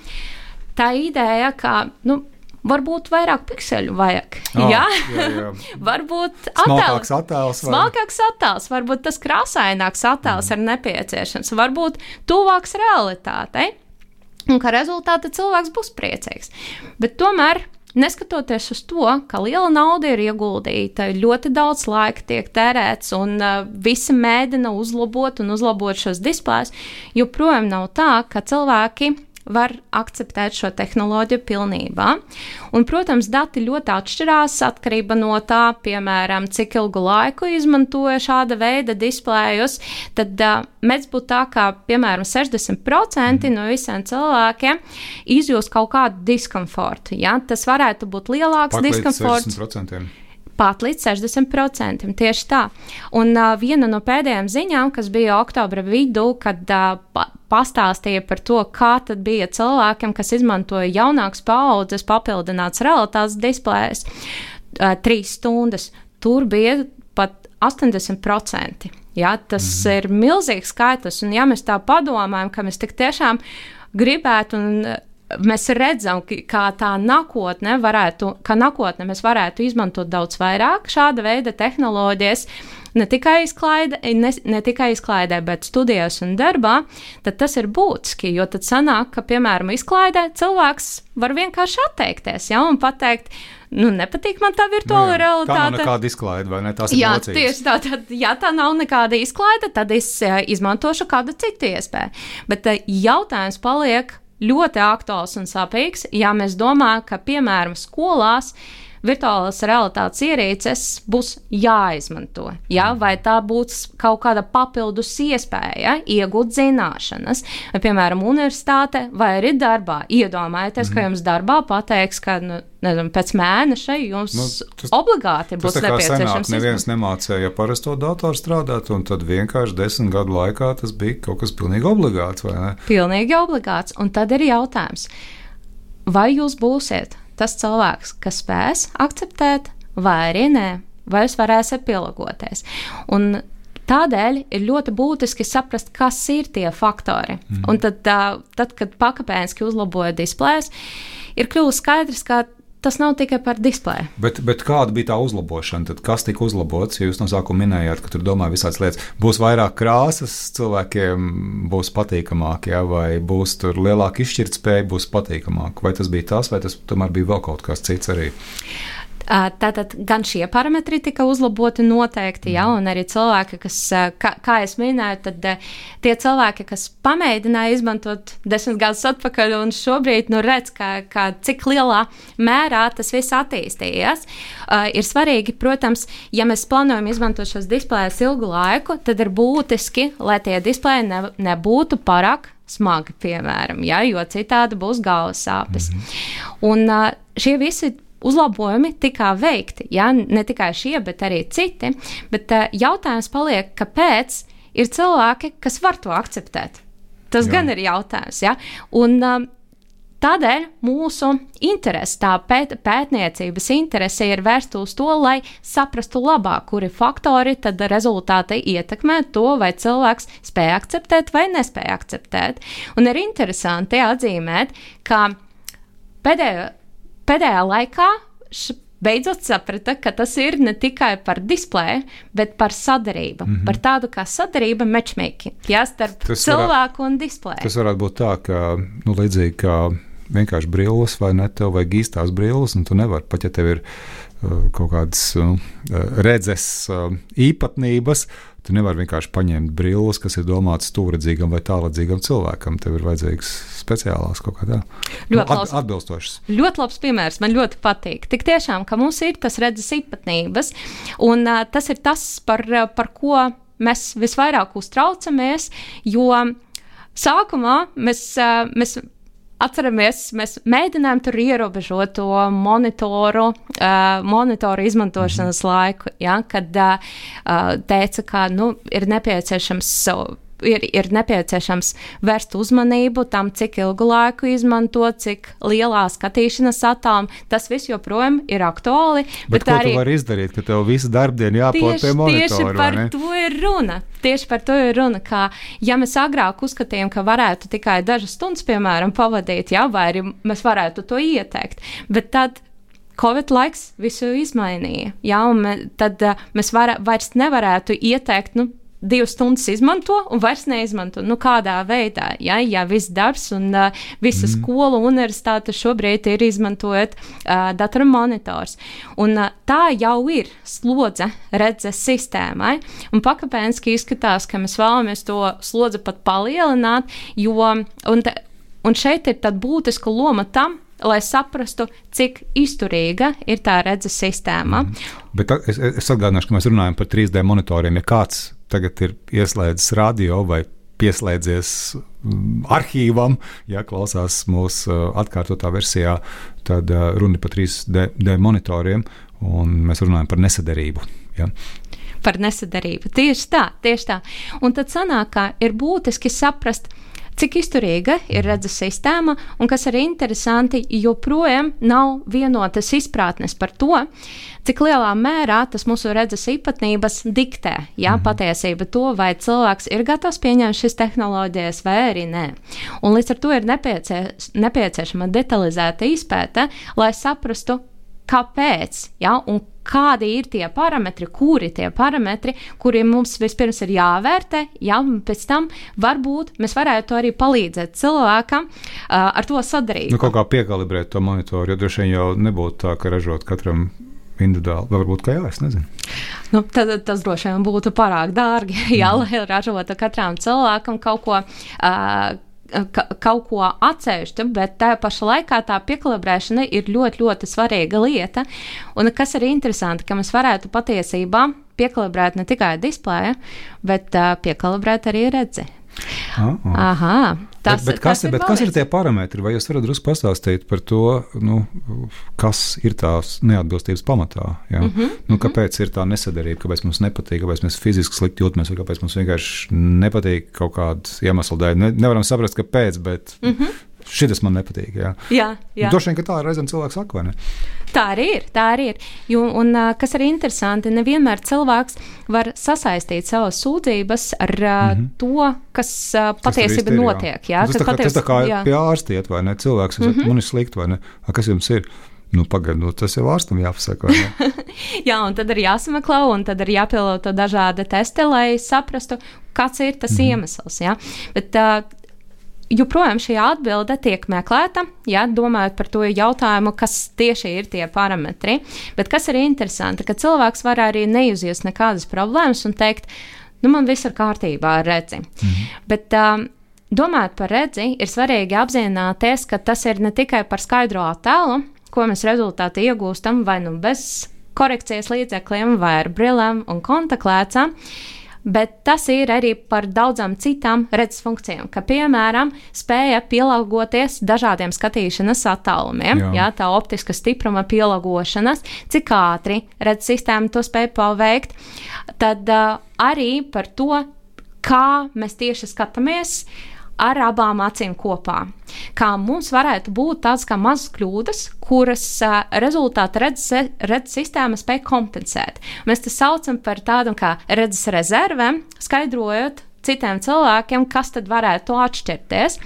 Tā ideja, ka nu, varbūt vairāk pikseļu vajag. Oh, jā, jā, jā. varbūt smalkāks attēls. Vai... Smalkāks attēls, varbūt tas krāsaināks attēls mm. ir nepieciešams, varbūt tuvāks realitātei. Un ka rezultātā cilvēks būs priecīgs. Bet tomēr Neskatoties uz to, ka liela nauda ir ieguldīta, ļoti daudz laika tiek tērēts un uh, visi mēģina uzlabot un uzlabot šos displejus, joprojām nav tā, ka cilvēki var akceptēt šo tehnoloģiju pilnībā. Un, protams, dati ļoti atšķirās atkarībā no tā, piemēram, cik ilgu laiku izmantoja šāda veida displejus. Tad uh, mēdz būt tā, ka, piemēram, 60% no visiem cilvēkiem izjūs kaut kādu diskomfortu. Ja? Tas varētu būt lielāks Paklīt diskomforts. 60% pat līdz 60%. Tieši tā. Un uh, viena no pēdējām ziņām, kas bija oktobra vidū, kad uh, pa pastāstīja par to, kā tad bija cilvēkiem, kas izmantoja jaunākas paudzes papildināts realitātes displējas, uh, trīs stundas. Tur bija pat 80%. Ja, tas mm. ir milzīgs skaitlis, un ja mēs tā padomājam, ka mēs tik tiešām gribētu un mēs redzam, kā tā nākotne varētu, ka nākotnē mēs varētu izmantot daudz vairāk šāda veida tehnoloģijas, ne tikai, izklaide, ne, ne tikai izklaidē, bet studijās un darbā, tad tas ir būtiski. Jo tad sanāk, ka, piemēram, izklaidē cilvēks var vienkārši atteikties ja, un pateikt, nu, nepatīk man tā virtuāla nu, jā, realitāte. Tā nav nekāda izklaide, vai ne? Tās jā, mocības. tieši tā. Tad, ja tā nav nekāda izklaide, tad es izmantošu kādu citu iespēju. Bet jautājums paliek ļoti aktuāls un sāpīgs, ja mēs domājam, ka, piemēram, skolās virtuālās realitātes ierīces būs jāizmanto. Ja? Vai tā būs kaut kāda papildus iespēja iegūt zināšanas, vai, piemēram, universitāte vai arī darbā. Iedomājieties, mm. ka mhm. jums darbā pateiks, ka nu, nezinu, pēc mēneša jums nu, tas, obligāti būs tas nepieciešams. Senāk, neviens nemācīja parasto datoru strādāt, un tad vienkārši desmit gadu laikā tas bija kaut kas pilnīgi obligāts. Pilnīgi obligāts. Un tad ir jautājums, vai jūs būsiet tas cilvēks, kas spēs akceptēt, vai arī nē, vai jūs varēsiet pielāgoties. Un Tādēļ ir ļoti būtiski saprast, kas ir tie faktori. Mm. Un tad, tad, kad pakāpeniski uzlaboja displejs, ir kļuvis skaidrs, ka tas nav tikai par displeju. Bet, bet kāda bija tā uzlabošana? Tad kas tika uzlabots? Ja jūs no sākuma minējāt, ka tur domājat visādas lietas, būs vairāk krāsas, cilvēkiem būs patīkamāk, ja? vai būs tur lielāka izšķirtspēja, būs patīkamāk. Vai tas bija tas, vai tas tomēr bija vēl kaut kas cits arī? Tātad gan šie parametri tika uzlaboti noteikti, ja, un arī cilvēki, kas, kā, kā es minēju, tad tie cilvēki, kas pamēģināja izmantot desmit gadus atpakaļ, un šobrīd nu, redz, ka, ka cik lielā mērā tas viss attīstījies, ir svarīgi, protams, ja mēs plānojam izmantot šos displejus ilgu laiku, tad ir būtiski, lai tie displeji ne, nebūtu pārāk smagi, piemēram, ja, jo citādi būs galvas sāpes. Mm -hmm. Un šie visi uzlabojumi tika veikti. Ja? Ne tikai šie, bet arī citi. Bet uh, jautājums paliek, kāpēc ir cilvēki, kas var to akceptēt? Tas Jā. gan ir jautājums. Ja? Un, uh, Tādēļ mūsu interese, tā pēt, pētniecības interese ir vērsta uz to, lai saprastu labāk, kuri faktori tad rezultāti ietekmē to, vai cilvēks spēj akceptēt vai nespēj akceptēt. Un ir interesanti atzīmēt, ka pēdējo pēdējā laikā beidzot saprata, ka tas ir ne tikai par displeju, bet par sadarību. Mm -hmm. Par tādu kā sadarība matchmaking, jā, starp tas cilvēku varētu, un displeju. Tas varētu būt tā, ka nu, līdzīgi kā vienkārši brilles vai ne, tev vajag īstās brilles, un tu nevari pat, ja tev ir uh, kaut kādas uh, redzes uh, īpatnības, Tu nevari vienkārši paņemt brilles, kas ir domātas stūredzīgam vai tālredzīgam cilvēkam. Tev ir vajadzīgs speciālās kaut kā tā. Ļoti nu, at, atbilstošs. Ļoti labs piemērs. Man ļoti patīk. Tik tiešām, ka mums ir tas redzes īpatnības, un uh, tas ir tas, par, par ko mēs visvairāk uztraucamies, jo sākumā mēs, uh, mēs Atceramies, mēs mēģinājām tur ierobežot to monitoru, uh, monitoru izmantošanas -hmm. laiku, ja, kad uh, teica, ka nu, ir nepieciešams. Uh, ir, ir nepieciešams vērst uzmanību tam, cik ilgu laiku izmanto, cik lielā skatīšanas attālumā. Tas viss joprojām ir aktuāli. Bet, bet ko arī, tu vari izdarīt, ka tev visu darbdienu jāpūt pie monitora? Tieši par to ir runa. Tieši par to ir runa, ka ja mēs agrāk uzskatījām, ka varētu tikai dažas stundas, piemēram, pavadīt, jā, vai arī mēs varētu to ieteikt, bet tad Covid laiks visu izmainīja. Jā, un me, tad uh, mēs var, vairs nevarētu ieteikt, nu, divas stundas izmanto un vairs neizmanto. Nu, kādā veidā, ja, ja viss darbs un uh, visa mm. skola un universitāte šobrīd ir izmantojot uh, datoru monitors. Un uh, tā jau ir slodze redzes sistēmai, un pakāpeniski izskatās, ka mēs vēlamies to slodzi pat palielināt, jo, un, te, un šeit ir tāda būtiska loma tam, lai saprastu, cik izturīga ir tā redzes sistēma. Mm. Bet es, es atgādināšu, ka mēs runājam par 3D monitoriem. Ja kāds tagad ir ieslēdzis radio vai pieslēdzies mm, arhīvam, ja klausās mūsu uh, atkārtotā versijā, tad uh, runa par 3D monitoriem, un mēs runājam par nesadarību. Ja. Par nesadarību. Tieši tā, tieši tā. Un tad sanāk, ka ir būtiski saprast, cik izturīga ir redzes sistēma, un kas arī interesanti, joprojām nav vienotas izpratnes par to, cik lielā mērā tas mūsu redzes īpatnības diktē, jā, mm. patiesība to, vai cilvēks ir gatavs pieņemt šīs tehnoloģijas vai arī nē. Un līdz ar to ir nepiecie, nepieciešama detalizēta izpēta, lai saprastu, kāpēc, ja, un kādi ir tie parametri, kuri tie parametri, kuriem mums vispirms ir jāvērtē, ja, un pēc tam varbūt mēs varētu arī palīdzēt cilvēkam uh, ar to sadarīt. Nu, kaut kā piekalibrēt to monitoru, jo droši vien jau nebūtu tā, ka ražot katram individuāli. Varbūt, ka jā, es nezinu. Nu, tad, tas droši vien būtu pārāk dārgi, ja, mm. lai ražotu katram cilvēkam kaut ko. Uh, ka, kaut ko atsevišķu, bet tajā pašā laikā tā piekalibrēšana ir ļoti, ļoti svarīga lieta. Un kas ir interesanti, ka mēs varētu patiesībā piekalibrēt ne tikai displeju, bet uh, piekalibrēt arī redzi. Oh. Aha, tas, bet, bet kas, tas ir, bet kas ir tie parametri? Vai jūs varat drusku pastāstīt par to, nu, kas ir tās neatbilstības pamatā? Ja? Mm -hmm, nu, kāpēc ir tā nesadarība, kāpēc mums nepatīk, kāpēc mēs fiziski slikti jūtamies, vai kāpēc mums vienkārši nepatīk kaut kāda iemesla dēļ? Ne, nevaram saprast, kāpēc, bet mm -hmm. Šis man nepatīk. Jā, jā. jā. Droši vien, ka tā reizēm cilvēks saka, vai ne? Tā arī ir. Tā arī ir. Jo, un, kas arī interesanti, nevienmēr cilvēks var sasaistīt savas sūdzības ar mm -hmm. to, kas patiesībā notiek. Jā, tas, tā kā, paties... tas tā kā jā. pie ārsta iet, vai ne? Cilvēks mm -hmm. man ir slikti, vai ne? A, kas jums ir? Nu, Pagaidiet, nu, tas jau ārstam jāpasaka. Jā, un tad ir jāsameklē, un tad ir jāpielāgo dažādi testi, lai saprastu, kāds ir tas mm -hmm. iemesls. Ja? Bet, uh, joprojām šī atbilde tiek meklēta, ja domājot par to jautājumu, kas tieši ir tie parametri. Bet kas ir interesanti, ka cilvēks var arī neizjust nekādas problēmas un teikt, nu, man viss ir kārtībā ar redzi. Mhm. Bet, um, Domājot par redzi, ir svarīgi apzināties, ka tas ir ne tikai par skaidro attēlu, ko mēs rezultātā iegūstam vai nu bez korekcijas līdzekļiem, vai ar brillēm un kontaktlēcām, bet tas ir arī par daudzām citām redzes funkcijām, ka, piemēram, spēja pielāgoties dažādiem skatīšanas attālumiem, jā. Jā, tā optiska stipruma pielāgošanas, cik ātri redzes sistēma to spēja paveikt, tad uh, arī par to, kā mēs tieši skatāmies, uh, ar abām acīm kopā. Kā mums varētu būt tādas kā mazas kļūdas, kuras uh, rezultātā redzes, redzes sistēma spēj kompensēt. Mēs to saucam par tādu kā redzes rezervēm, skaidrojot citiem cilvēkiem, kas tad varētu atšķirties.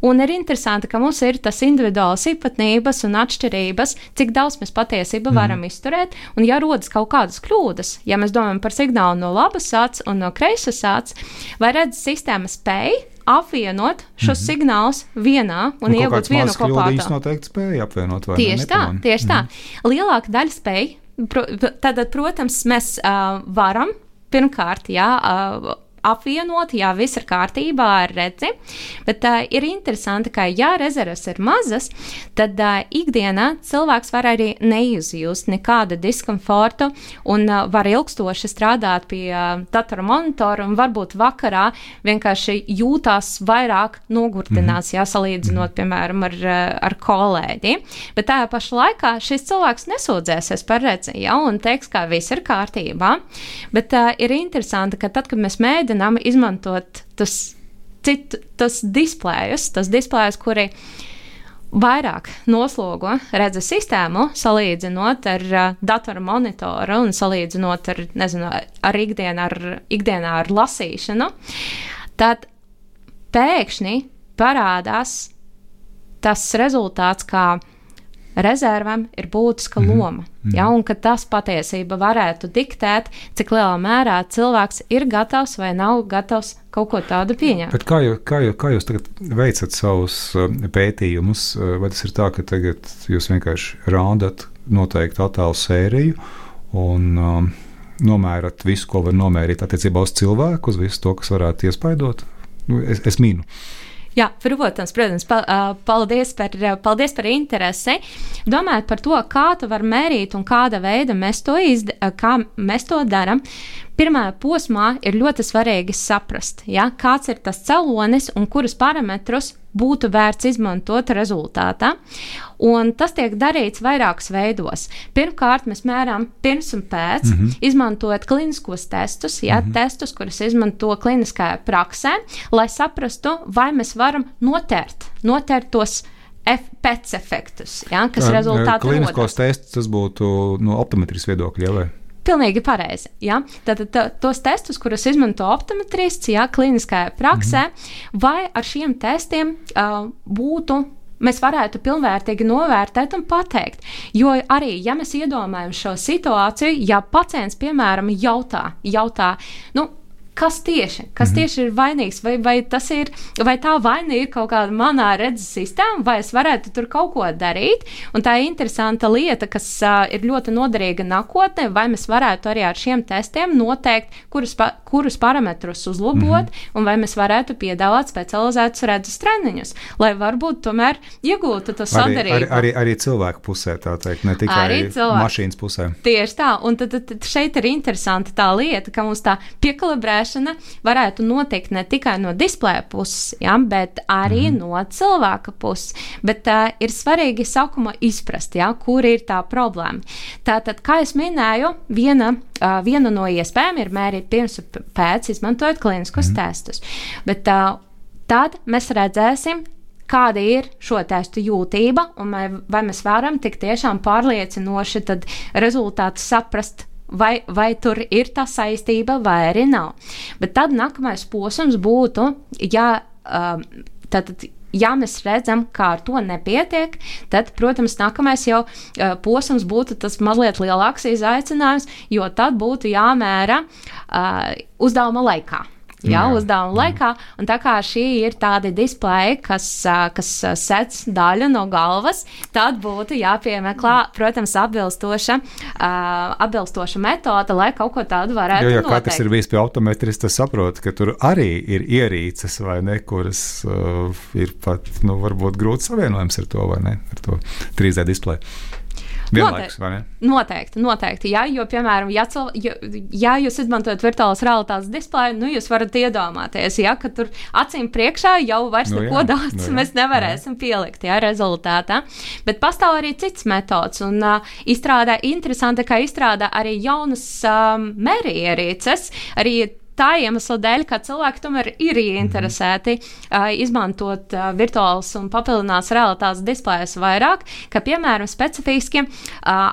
Un ir interesanti, ka mums ir tas individuāls īpatnības un atšķirības, cik daudz mēs patiesībā mm. varam izturēt. Un, ja rodas kaut kādas kļūdas, ja mēs domājam par signālu no labas sācis un no kreisas sācis, vai redzes sistēma spēj apvienot šos mm -hmm. signālus vienā un nu, iegūt vienu kopā. Tas noteikti spēja apvienot. Tieši tā, tieši mm -hmm. tā. Mhm. Lielāka daļa spēja. Pro, tad, protams, mēs uh, varam pirmkārt, jā, uh, apvienot, ja viss ir kārtībā ar redzi. Bet uh, ir interesanti, ka, ja rezerves ir mazas, tad uh, ikdienā cilvēks var arī neizjust nekādu diskomfortu un uh, var ilgstoši strādāt pie uh, datora monitora un varbūt vakarā vienkārši jūtās vairāk nogurtinās, mm -hmm. ja salīdzinot, piemēram, ar, ar kolēģi. Bet tajā pašā laikā šis cilvēks nesūdzēsies par redzi, ja, un teiks, ka viss ir kārtībā. Bet uh, ir interesanti, ka tad, kad mēs mēģinām mēģinām izmantot tas, citu, tas displejus, tas displejus, kuri vairāk noslogo redzes sistēmu, salīdzinot ar uh, datora monitoru un salīdzinot ar, nezinu, ar ikdienu, ar, ikdienā ar lasīšanu, tad pēkšņi parādās tas rezultāts, kā rezervam ir būtiska -hmm. loma. Mm ja, un ka tas patiesībā varētu diktēt, cik lielā mērā cilvēks ir gatavs vai nav gatavs kaut ko tādu pieņemt. Bet kā, jūs, kā, jūs, kā jūs tagad veicat savus uh, pētījumus? Uh, vai tas ir tā, ka tagad jūs vienkārši rādat noteiktu attēlu sēriju un um, nomērat visu, ko var nomērīt attiecībā uz cilvēku, uz visu to, kas varētu iespaidot? Nu, es, es mīnu. Jā, protams, protams paldies, par, paldies par interesi. Domājot par to, kā tu vari mērīt un kāda veida mēs to, izd mēs to darām, pirmā posmā ir ļoti svarīgi saprast, ja, kāds ir tas cēlonis un kurus parametrus būtu vērts izmantot rezultātā. Un tas tiek darīts vairākos veidos. Pirmkārt, mēs mērām pirms un pēc, mm -hmm. izmantojot kliniskos testus, ja, mm -hmm. testus, kurus izmanto kliniskajā praksē, lai saprastu, vai mēs varam notērt, notērt tos pēc efektus, ja, kas rezultātā. Kliniskos testus tas būtu no optometrijas viedokļa. Ja, vai? Pilnīgi pareizi. Ja? Tad tā, tos testus, kurus izmanto optometrists, ja kliniskajā praksē, mm -hmm. vai ar šiem testiem uh, būtu mēs varētu pilnvērtīgi novērtēt un pateikt. Jo arī, ja mēs iedomājamies šo situāciju, ja pacients, piemēram, jautā, jautā nu, kas tieši, kas mm -hmm. tieši ir vainīgs, vai, vai, ir, vai tā vaina ir kaut kāda manā redzes sistēmā, vai es varētu tur kaut ko darīt. Un tā ir interesanta lieta, kas uh, ir ļoti noderīga nākotnē, vai mēs varētu arī ar šiem testiem noteikt, kurus, pa, kurus parametrus uzlabot, mm -hmm. un vai mēs varētu piedāvāt specializētus redzes treniņus, lai varbūt tomēr iegūtu to sadarību. Arī, arī, arī cilvēku pusē, tā teikt, ne tikai mašīnas pusē. Tieši tā, un tad, tad šeit ir interesanta tā lieta, ka mums tā piekalibrēšana ārstēšana varētu notikt ne tikai no displeja puses, ja, bet arī mm. no cilvēka puses. Bet uh, ir svarīgi sākumā izprast, ja, kur ir tā problēma. Tātad, kā jau minēju, viena, uh, viena no iespējām ir mērīt pirms un pēc, izmantojot kliniskos mm. testus. Bet uh, tad mēs redzēsim, kāda ir šo testu jūtība, un vai, vai mēs varam tik tiešām pārliecinoši rezultātu saprast vai, vai tur ir tā saistība, vai arī nav. Bet tad nākamais posms būtu, ja um, tad. Ja mēs redzam, ka ar to nepietiek, tad, protams, nākamais jau uh, posms būtu tas mazliet lielāks izaicinājums, jo tad būtu jāmēra uh, uzdevuma laikā jā, jā. uzdevuma laikā. Un tā kā šī ir tāda displeja, kas, kas sec daļu no galvas, tad būtu jāpiemeklē, protams, atbilstoša, atbilstoša metode, lai kaut ko tādu varētu jo, ja noteikt. Katrs ir bijis pie optometrista, tas saprot, ka tur arī ir ierīces vai ne, kuras uh, ir pat, nu, varbūt grūti savienojams ar to vai ne, ar to 3D displeju. Vienlaikus, noteikti, noteikti, noteikti. Jā, jo, piemēram, ja, cil, ja, ja jūs izmantojat virtuālās realitātes displeju, nu, jūs varat iedomāties, ja, ka tur acīm priekšā jau vairs nu, neko daudz nu, jā, mēs nevarēsim jā. pielikt jā, rezultātā. Bet pastāv arī cits metods, un uh, izstrādā interesanti, ka izstrādā arī jaunas um, mērierīces, arī tā iemesla dēļ, ka cilvēki tomēr ir ieinteresēti uh, izmantot uh, virtuālus un papildināts realitātes displejus vairāk, ka, piemēram, specifiski uh,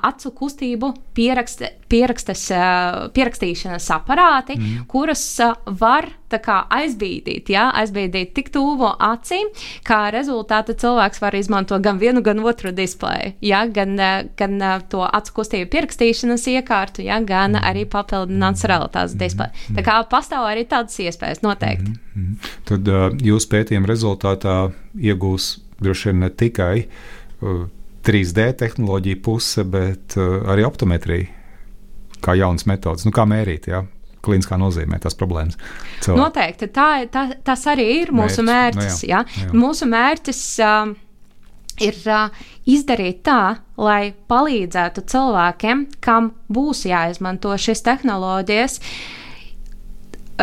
acu kustību pierakst, pierakstes, uh, pierakstīšanas aparāti, mm. kurus uh, var kā, aizbīdīt, ja, aizbīdīt tik tuvu acīm, kā rezultātā cilvēks var izmantot gan vienu, gan otru displeju, ja, gan, gan to acu kustību pierakstīšanas iekārtu, ja, gan arī papildināts realitātes displeju. Tā kā pastāv arī tādas iespējas noteikti. Mm -hmm. Tad uh, jūsu pētījuma rezultātā iegūs droši vien ne tikai uh, 3D tehnoloģija puse, bet uh, arī optometrija kā jaunas metodas, nu, kā mērīt. Ja? klīniskā nozīmē tās problēmas. Cilvēki. Noteikti tā, tā, tas arī ir mūsu mērķis. mērķis nu jā, jā. Jā. Mūsu mērķis uh, ir uh, izdarīt tā, lai palīdzētu cilvēkiem, kam būs jāizmanto šīs tehnoloģijas,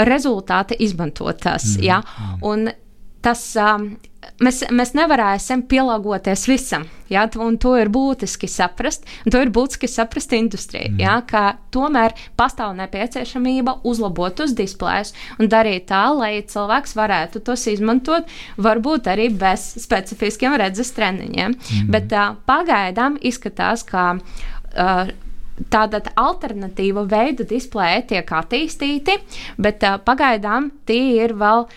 rezultāti izmantot tās. Mm, ja? mm. Un tas. Mēs, mēs nevarēsim pielāgoties visam. Ja, un to ir būtiski saprast. To ir būtiski saprast industrijai, mm. ja, ka tomēr pastāv nepieciešamība uzlabot uz displejus un darīt tā, lai cilvēks varētu tos izmantot, varbūt arī bez specifiskiem redzes treniņiem. Mm. Bet uh, pagaidām izskatās, ka. Uh, Tāda alternatīva veida displeja tiek attīstīti, bet uh, pagaidām tie ir vēl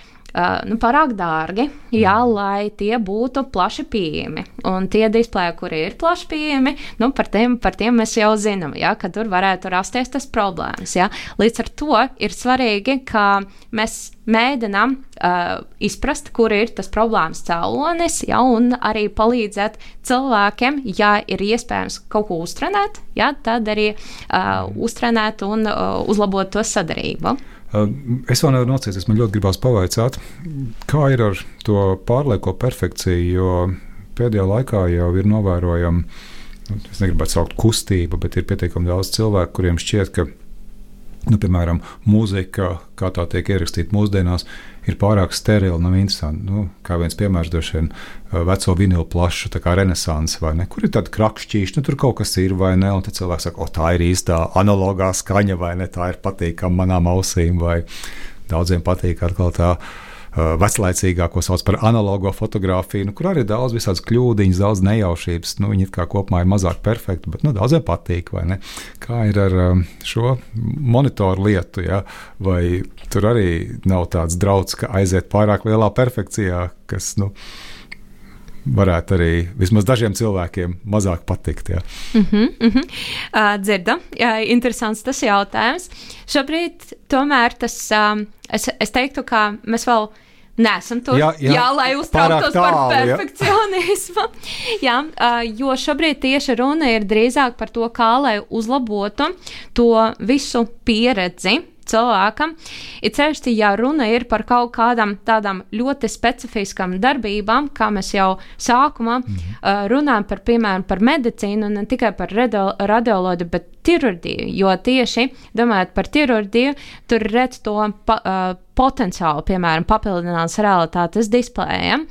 nu, pārāk dārgi, jā, mm. lai tie būtu plaši pieejami. Un tie displeji, kuri ir plaši pieejami, nu, par, tiem, par tiem mēs jau zinām, jā, ka tur varētu rasties tas problēmas. Jā. Līdz ar to ir svarīgi, ka mēs mēģinām uh, izprast, kur ir tas problēmas cēlonis, ja, un arī palīdzēt cilvēkiem, ja ir iespējams kaut ko uztrenēt, ja, tad arī uh, uztrenēt un uh, uzlabot to sadarību. Es vēl nevaru nocieties, man ļoti gribās pavaicāt, kā ir ar to pārlieko perfekciju, jo pēdējā laikā jau ir novērojama, nu, es negribētu saukt kustība, bet ir pietiekami daudz cilvēku, kuriem šķiet, ka nu, piemēram, mūzika, kā tā tiek ierakstīta mūsdienās, ir pārāk sterila, nav interesanti. Nu, kā viens piemērs, droši vien veco vinilu plašu, tā kā renaissance, vai ne? Kur ir tāda krakšķīša, nu tur kaut kas ir vai ne, un tad cilvēks saka, o, tā ir īstā analogā skaņa, vai ne, tā ir patīkama manām ausīm, vai daudziem patīk atkal tā Uh, veclaicīgā, ko sauc par analogo fotografiju, nu, kur arī ir daudz visādas kļūdiņas, daudz nejaušības. Nu, viņi kā kopumā ir mazāk perfekti, bet nu, daudziem patīk. Kā ir ar um, šo monitoru lietu? Ja? Vai tur arī nav tāds draudz, ka aiziet pārāk lielā perfekcijā, kas. Nu, varētu arī vismaz dažiem cilvēkiem mazāk patikt. Jā. Mm -hmm, mm -hmm. Uh, dzirdam, jā, interesants tas jautājums. Šobrīd tomēr tas, um, es, es teiktu, ka mēs vēl Nesam tur, jā, jā, jā, lai uztrauktos par perfekcionismu. Jā, jā uh, jo šobrīd tieši runa ir drīzāk par to, kā lai uzlabotu to visu pieredzi, cilvēkam. Ir ceļš, ja runa ir par kaut kādām tādām ļoti specifiskām darbībām, kā mēs jau sākumā mm -hmm. uh, runājam par, piemēram, par medicīnu, ne tikai par radioloģiju, bet ķirurģiju, jo tieši domājot par ķirurģiju, tur redz to pa, uh, potenciālu, piemēram, papildinātas realitātes displējiem.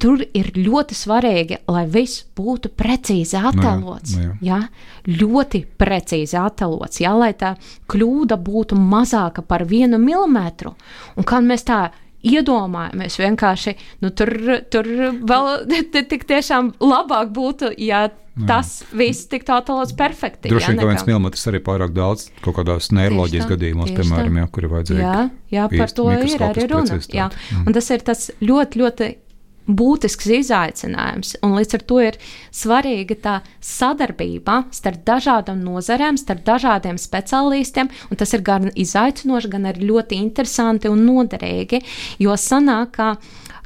Tur ir ļoti svarīgi, lai viss būtu precīzi attēlots. No jā, no jā. Jā, ļoti precīzi attēlots, jā, lai tā kļūda būtu mazāka par vienu milimetru. Un kad mēs tā iedomājamies. Vienkārši nu, tur, tur vēl tik tiešām labāk būtu, ja tas jā. viss tiktu attēlots perfekti. Droši vien, ka viens milimetrs arī pārāk daudz kaut kādās neiroloģijas gadījumos, piemēram, jā, kur ir vajadzīgi. Jā, jā par to ir arī runa. Jā. Mm. Un tas ir tas ļoti, ļoti būtisks izaicinājums. Un līdz ar to ir svarīga tā sadarbība starp dažādām nozarēm, starp dažādiem speciālistiem. Tas ir gan izaicinoši, gan arī ļoti interesanti un noderīgi. Jo sanāk, ka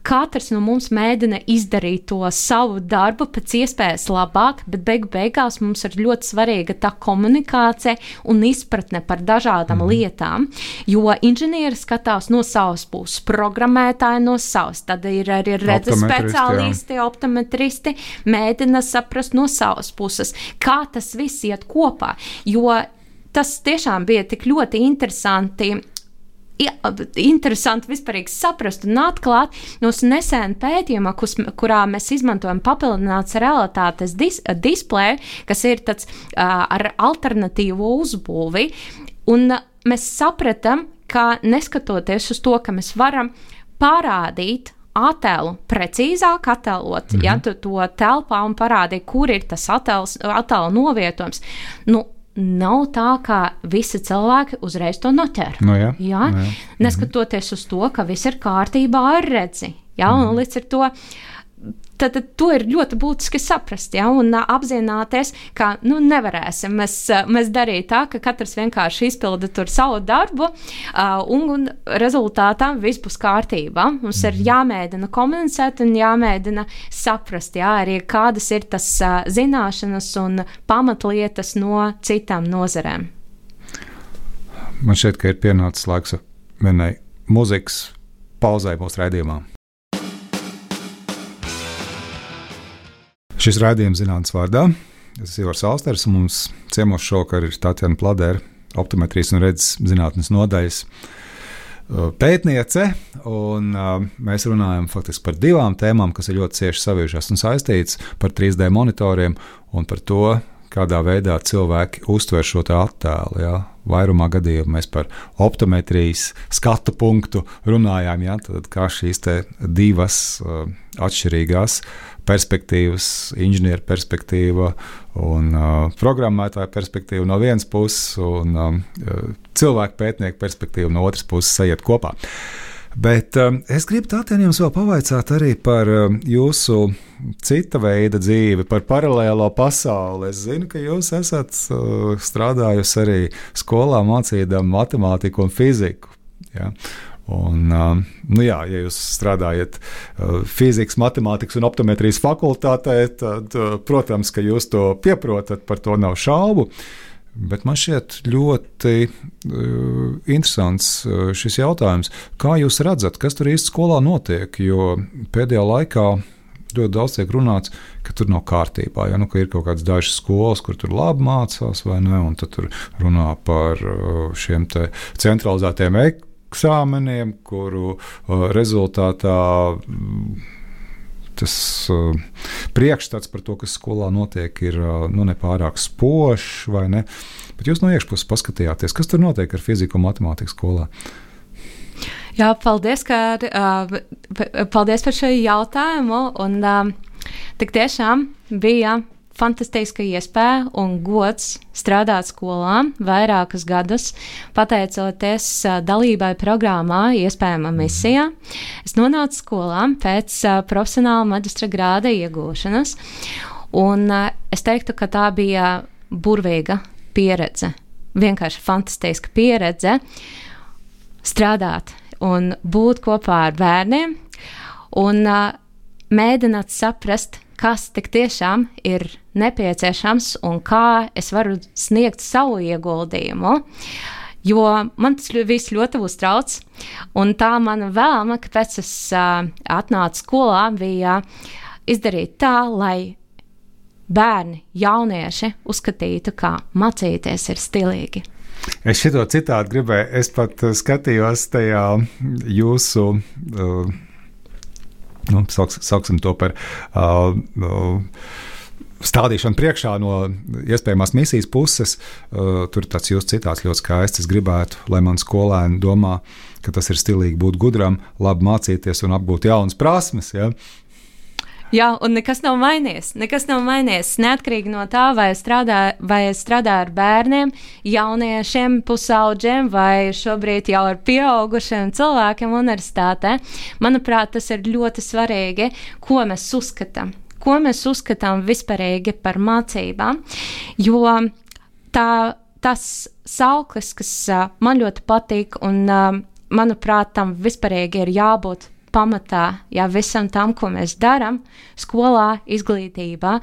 Katrs no mums mēģina izdarīt to savu darbu pēc iespējas labāk, bet beigu beigās mums ir ļoti svarīga tā komunikācija un izpratne par dažādām mm. lietām. Jo inženieri skatās no savas puses, programmētāji no savas, tad ir arī redzes speciālisti, jā. optometristi, mēģina saprast no savas puses, kā tas viss iet kopā. Jo tas tiešām bija tik ļoti interesanti interesanti vispār saprast un atklāt no nesena pētījuma, kus, kurā mēs izmantojam papildināts realitātes dis, displeju, kas ir tāds uh, ar alternatīvu uzbūvi. Un uh, mēs sapratām, ka neskatoties uz to, ka mēs varam parādīt attēlu precīzāk attēlot, mm -hmm. ja tu to telpā un parādīt, kur ir tas attēls, attēlu novietojums. Nu, nav tā, ka visi cilvēki uzreiz to noķer. No nu jā, jā? No nu jā. Neskatoties uz to, ka viss ir kārtībā ar redzi. Jā, un mhm. līdz ar to Tad, tad to ir ļoti būtiski saprast, ja, un apzināties, ka nu, nevarēsim mēs, mēs darīt tā, ka katrs vienkārši izpilda savu darbu, un, un rezultātā viss būs kārtībā. Mums ir mhm. jāmēģina komunicēt un jāmēģina saprast, ja, arī kādas ir tas zināšanas un pamatlietas no citām nozarēm. Man šķiet, ka ir pienācis laiks vienai muzikas pauzai mūsu raidījumā. Šis raidījums zinātnīs vārdā. Es esmu Ivars Alsters, un mums ciemos šovakar ir Tatjana Pladera, optometrijas un redzes zinātnes nodaļas uh, pētniece. Un, uh, mēs runājam faktiski par divām tēmām, kas ir ļoti cieši savienojušās un saistītas par 3D monitoriem un par to, kādā veidā cilvēki uztver šo attēlu. Ja? Vairumā gadījumā mēs par optometrijas skatu punktu runājām, ja? Tad, kā šīs divas uh, atšķirīgās perspektīvas, inženieru perspektīva un uh, programmētāja perspektīva no vienas puses, un um, cilvēku pētnieku perspektīva no otras puses sajiet kopā. Bet um, es gribu tātad jums vēl pavaicāt arī par um, jūsu cita veida dzīvi, par paralēlo pasauli. Es zinu, ka jūs esat uh, strādājusi arī skolā mācīdama matemātiku un fiziku. Ja? Un, nu jā, ja jūs strādājat fizikas, matemātikas un optometrijas fakultātē, tad, protams, ka jūs to pieprotat, par to nav šaubu. Bet man šķiet ļoti uh, interesants uh, šis jautājums. Kā jūs redzat, kas tur īsti skolā notiek? Jo pēdējā laikā ļoti daudz tiek runāts, ka tur nav kārtībā. Ja nu, ir kaut kādas dažas skolas, kur tur labi mācās, vai ne, un tad tur runā par šiem centralizētiem eksāmeniem, kuru uh, rezultātā mm, tas uh, priekšstats par to, kas skolā notiek, ir uh, nu, nepārāk spožs. Ne? Bet jūs no iekšpuses paskatījāties, kas tur notiek ar fiziku un matemātiku skolā. Jā, paldies, ka, uh, paldies par šo jautājumu. Un, uh, tik tiešām bija fantastiska iespēja un gods strādāt skolā vairākus gadus, pateicoties dalībai programmā, iespējama misijā. Es nonācu skolā pēc profesionāla maģistra grāda iegūšanas, un es teiktu, ka tā bija burvīga pieredze. Vienkārši fantastiska pieredze strādāt un būt kopā ar bērniem un uh, mēģināt saprast, kas tik tiešām ir nepieciešams un kā es varu sniegt savu ieguldījumu. Jo man tas viss ļoti uztrauc, un tā mana vēlme, kāpēc es uh, atnācu skolā, bija izdarīt tā, lai bērni, jaunieši uzskatītu, ka mācīties ir stilīgi. Es šo citātu gribēju, es pat skatījos tajā jūsu. Uh, nu, sauks, sauksim to par. Uh, uh, Stādīšana priekšā no iespējamās misijas puses, uh, tur tāds jūsu citāts ļoti skaists. Es gribētu, lai man skolēni domā, ka tas ir stilīgi būt gudram, labi mācīties un apgūt jaunas prasmes. Ja? Jā, un nekas nav mainījies. Nekas nav mainījies. Neatkarīgi no tā, vai es strādāju, vai es strādāju ar bērniem, jauniešiem, pusauģiem, vai šobrīd jau ar pieaugušiem cilvēkiem universitātē. Manuprāt, tas ir ļoti svarīgi, ko mēs uzskatām. Ko mēs uzskatām vispārīgi par mācībām. Jo tā, tas sauklis, kas man ļoti patīk, un manuprāt, tam vispārīgi ir jābūt pamatā jā, visam tam, ko mēs darām, skolā, izglītībā,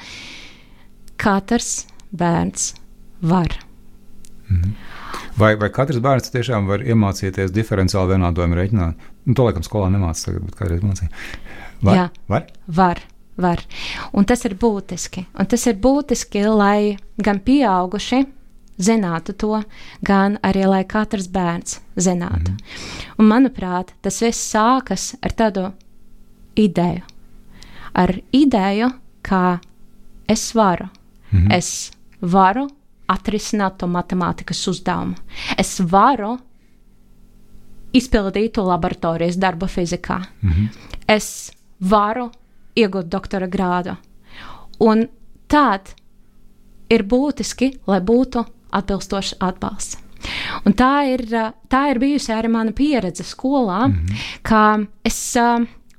katrs bērns var. Mhm. Vai, vai katrs bērns tiešām var iemācīties diferenciālu vienādojumu rēķināt? Nu, to laikam skolā nemācās tagad, bet kādreiz mācīja. Var? Jā, var? Var. Var. Un tas ir būtiski. Un tas ir būtiski, lai gan pieauguši, zinātu to, gan arī lai katrs bērns zinātu. Mm. Un, manuprāt, tas viss sākas ar tādu ideju. Ar ideju, ka es varu. Mm -hmm. Es varu atrisināt to matemātikas uzdevumu. Es varu izpildīt to laboratorijas darbu fizikā. Mm -hmm. Es varu iegūt doktora grādu. Un tad ir būtiski, lai būtu atbilstošs atbalsts. Un tā ir, tā ir bijusi arī mana pieredze skolā, mm -hmm. ka es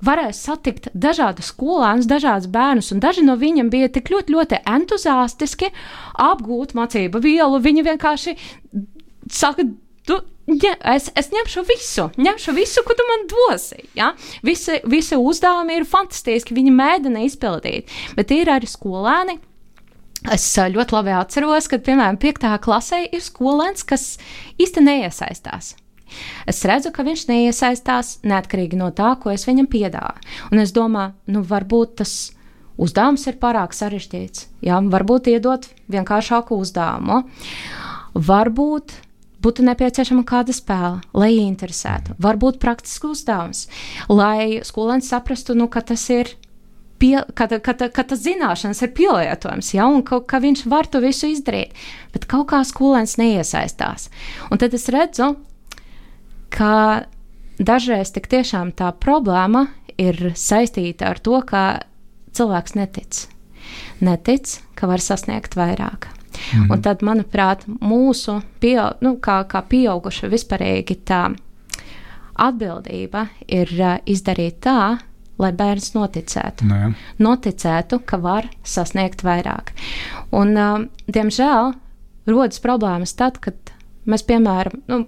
varēju satikt dažādus skolēnus, dažādus bērnus, un daži no viņiem bija tik ļoti, ļoti entuziastiski apgūt mācību vielu. Viņi vienkārši saka, tu, Ja, es, es ņemšu visu, ņemšu visu, ko tu man dosi. Ja? Visi, visi uzdevumi ir fantastiski, viņi mēģina izpildīt. Bet ir arī skolēni, Es ļoti labi atceros, ka, piemēram, 5. klasē ir skolēns, kas īsti neiesaistās. Es redzu, ka viņš neiesaistās neatkarīgi no tā, ko es viņam piedāvāju. Un es domāju, nu, varbūt tas uzdevums ir pārāk sarežģīts. Jā, varbūt iedot vienkāršāku uzdevumu. Varbūt būtu nepieciešama kāda spēle, lai interesētu. Varbūt praktisks uzdevums, lai skolēns saprastu, nu, ka tas ir pie, ka, ka, ka, tas zināšanas ir pielietojams, ja, un ka, ka viņš var to visu izdarīt, bet kaut kā skolēns neiesaistās. Un tad es redzu, ka dažreiz tik tiešām tā problēma ir saistīta ar to, ka cilvēks netic. Netic, ka var sasniegt vairāk. Mm. Un tad, manuprāt, mūsu pieaug, nu, kā, kā pieauguša vispārīgi tā atbildība ir uh, izdarīt tā, lai bērns noticētu. No, nu noticētu, ka var sasniegt vairāk. Un, uh, diemžēl rodas problēmas tad, kad mēs, piemēram, nu,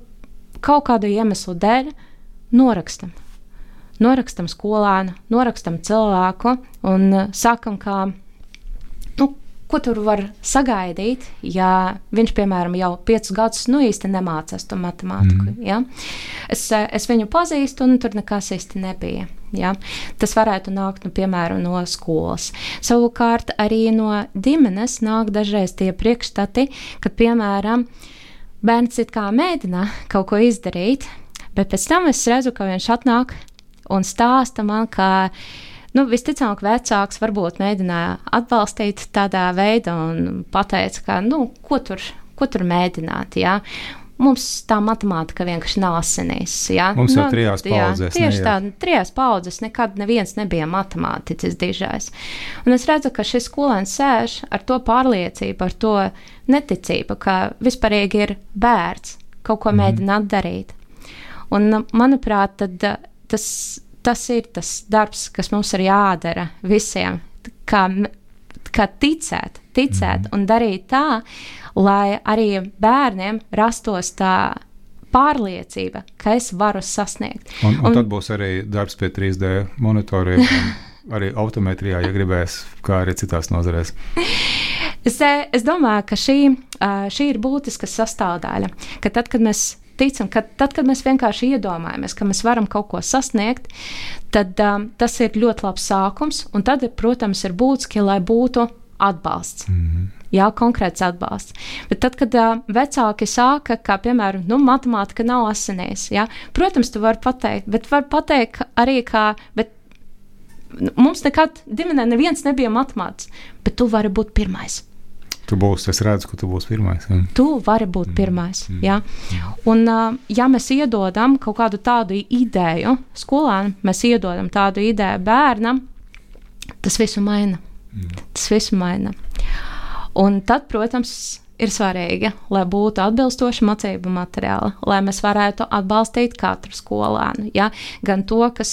kaut kādu iemeslu dēļ norakstam. Norakstam skolēnu, norakstam cilvēku un uh, sakam, ka ko tur var sagaidīt, ja viņš, piemēram, jau piecus gadus nu, īsti nemācās to matemātiku. Mm. Ja? Es, es viņu pazīstu, un tur nekas īsti nebija. Ja? Tas varētu nākt, nu, piemēram, no skolas. Savukārt arī no ģimenes nāk dažreiz tie priekšstati, kad, piemēram, bērns it kā mēģina kaut ko izdarīt, bet pēc tam es redzu, ka viņš atnāk un stāsta man, ka Nu, visticamāk, vecāks varbūt mēģināja atbalstīt tādā veidā un pateica, ka, nu, ko tur, ko tur mēģināt, jā. Mums tā matemātika vienkārši nav asinīs. Ja? Mums jau nu, trijās paudzēs. Jā, tieši tā, trijās paudzēs nekad neviens nebija matemāticis dižais. Un es redzu, ka šis skolēns sēž ar to pārliecību, ar to neticību, ka vispārīgi ir bērns kaut ko mm. mēģināt darīt. Un, manuprāt, tad, tas, tas ir tas darbs, kas mums ir jādara visiem. Kā, kā ticēt, ticēt mm. un darīt tā, lai arī bērniem rastos tā pārliecība, ka es varu sasniegt. Un, un, un tad būs arī darbs pie 3D monitoriem. arī autometrijā, ja gribēs, kā arī citās nozarēs. Es, es domāju, ka šī, šī ir būtiska sastāvdaļa. Ka tad, kad mēs ticam, ka tad, kad mēs vienkārši iedomājamies, ka mēs varam kaut ko sasniegt, tad um, tas ir ļoti labs sākums. Un tad, protams, ir būtiski, lai būtu atbalsts. Mm -hmm. Jā, konkrēts atbalsts. Bet tad, kad uh, vecāki sāka, kā piemēram, nu, matemātika nav asinīs, jā, protams, tu vari pateikt, bet var pateikt arī, kā, bet mums nekad ģimenē neviens nebija matemātiķis, bet tu vari būt pirmais. Tu būsi, es redzu, ka tu būsi pirmais. Ja? Tu vari būt mm. pirmais. Mm. Ja? Un, ja mēs iedodam kaut kādu tādu ideju skolēnam, mēs iedodam tādu ideju bērnam, tas visu maina. Tas viss maina. Un tad, protams, ir svarīgi, lai būtu atbilstoši mācību materiāli, lai mēs varētu atbalstīt katru skolēnu. Ja? Gan to, kas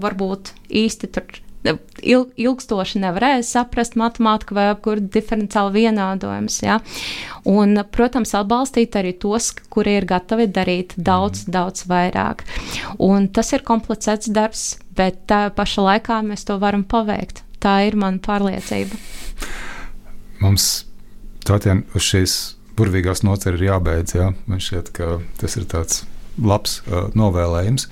varbūt īsti tur ilg, ilgstoši nevarēja saprast matemātiku vai kur diferenciāli vienādojums. Ja? Un, protams, atbalstīt arī tos, kuri ir gatavi darīt daudz, mm. daudz vairāk. Un tas ir komplicēts darbs, bet tā paša laikā mēs to varam paveikt. Tā ir mana pārliecība. Mums Tatjana, uz šīs burvīgās noceres ir jābeidz. Jā? Man šķiet, ka tas ir tāds labs uh, novēlējums.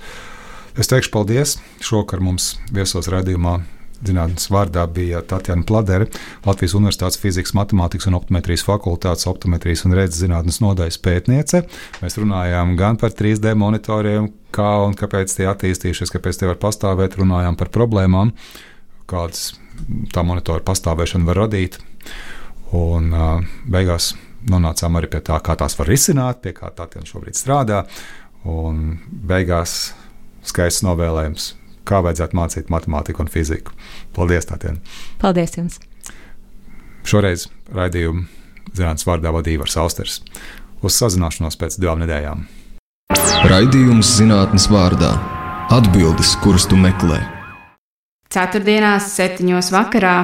Es teikšu paldies. Šokar mums viesos radījumā Zinātnes vārdā bija Tatjana Pladere, Latvijas Universitātes fizikas, matemātikas un optometrijas fakultātes optometrijas un redzes zinātnes nodaļas pētniece. Mēs runājām gan par 3D monitoriem, kā un kāpēc tie attīstījušies, kāpēc tie var pastāvēt, runājām par problēmām, kādas tā monitora pastāvēšana var radīt. Un uh, beigās nonācām arī pie tā, kā tās var risināt, pie kā tā šobrīd strādā. Un beigās skaists novēlējums, kā vajadzētu mācīt matemātiku un fiziku. Paldies, Tātien! Paldies jums! Šoreiz raidījumu zinātnīs vārdā vadīja Ivars Austers. Uz sazināšanos pēc divām nedēļām. Raidījums zinātnīs vārdā - atbildes, kuras tu meklē. Ceturtdienās, septiņos vakarā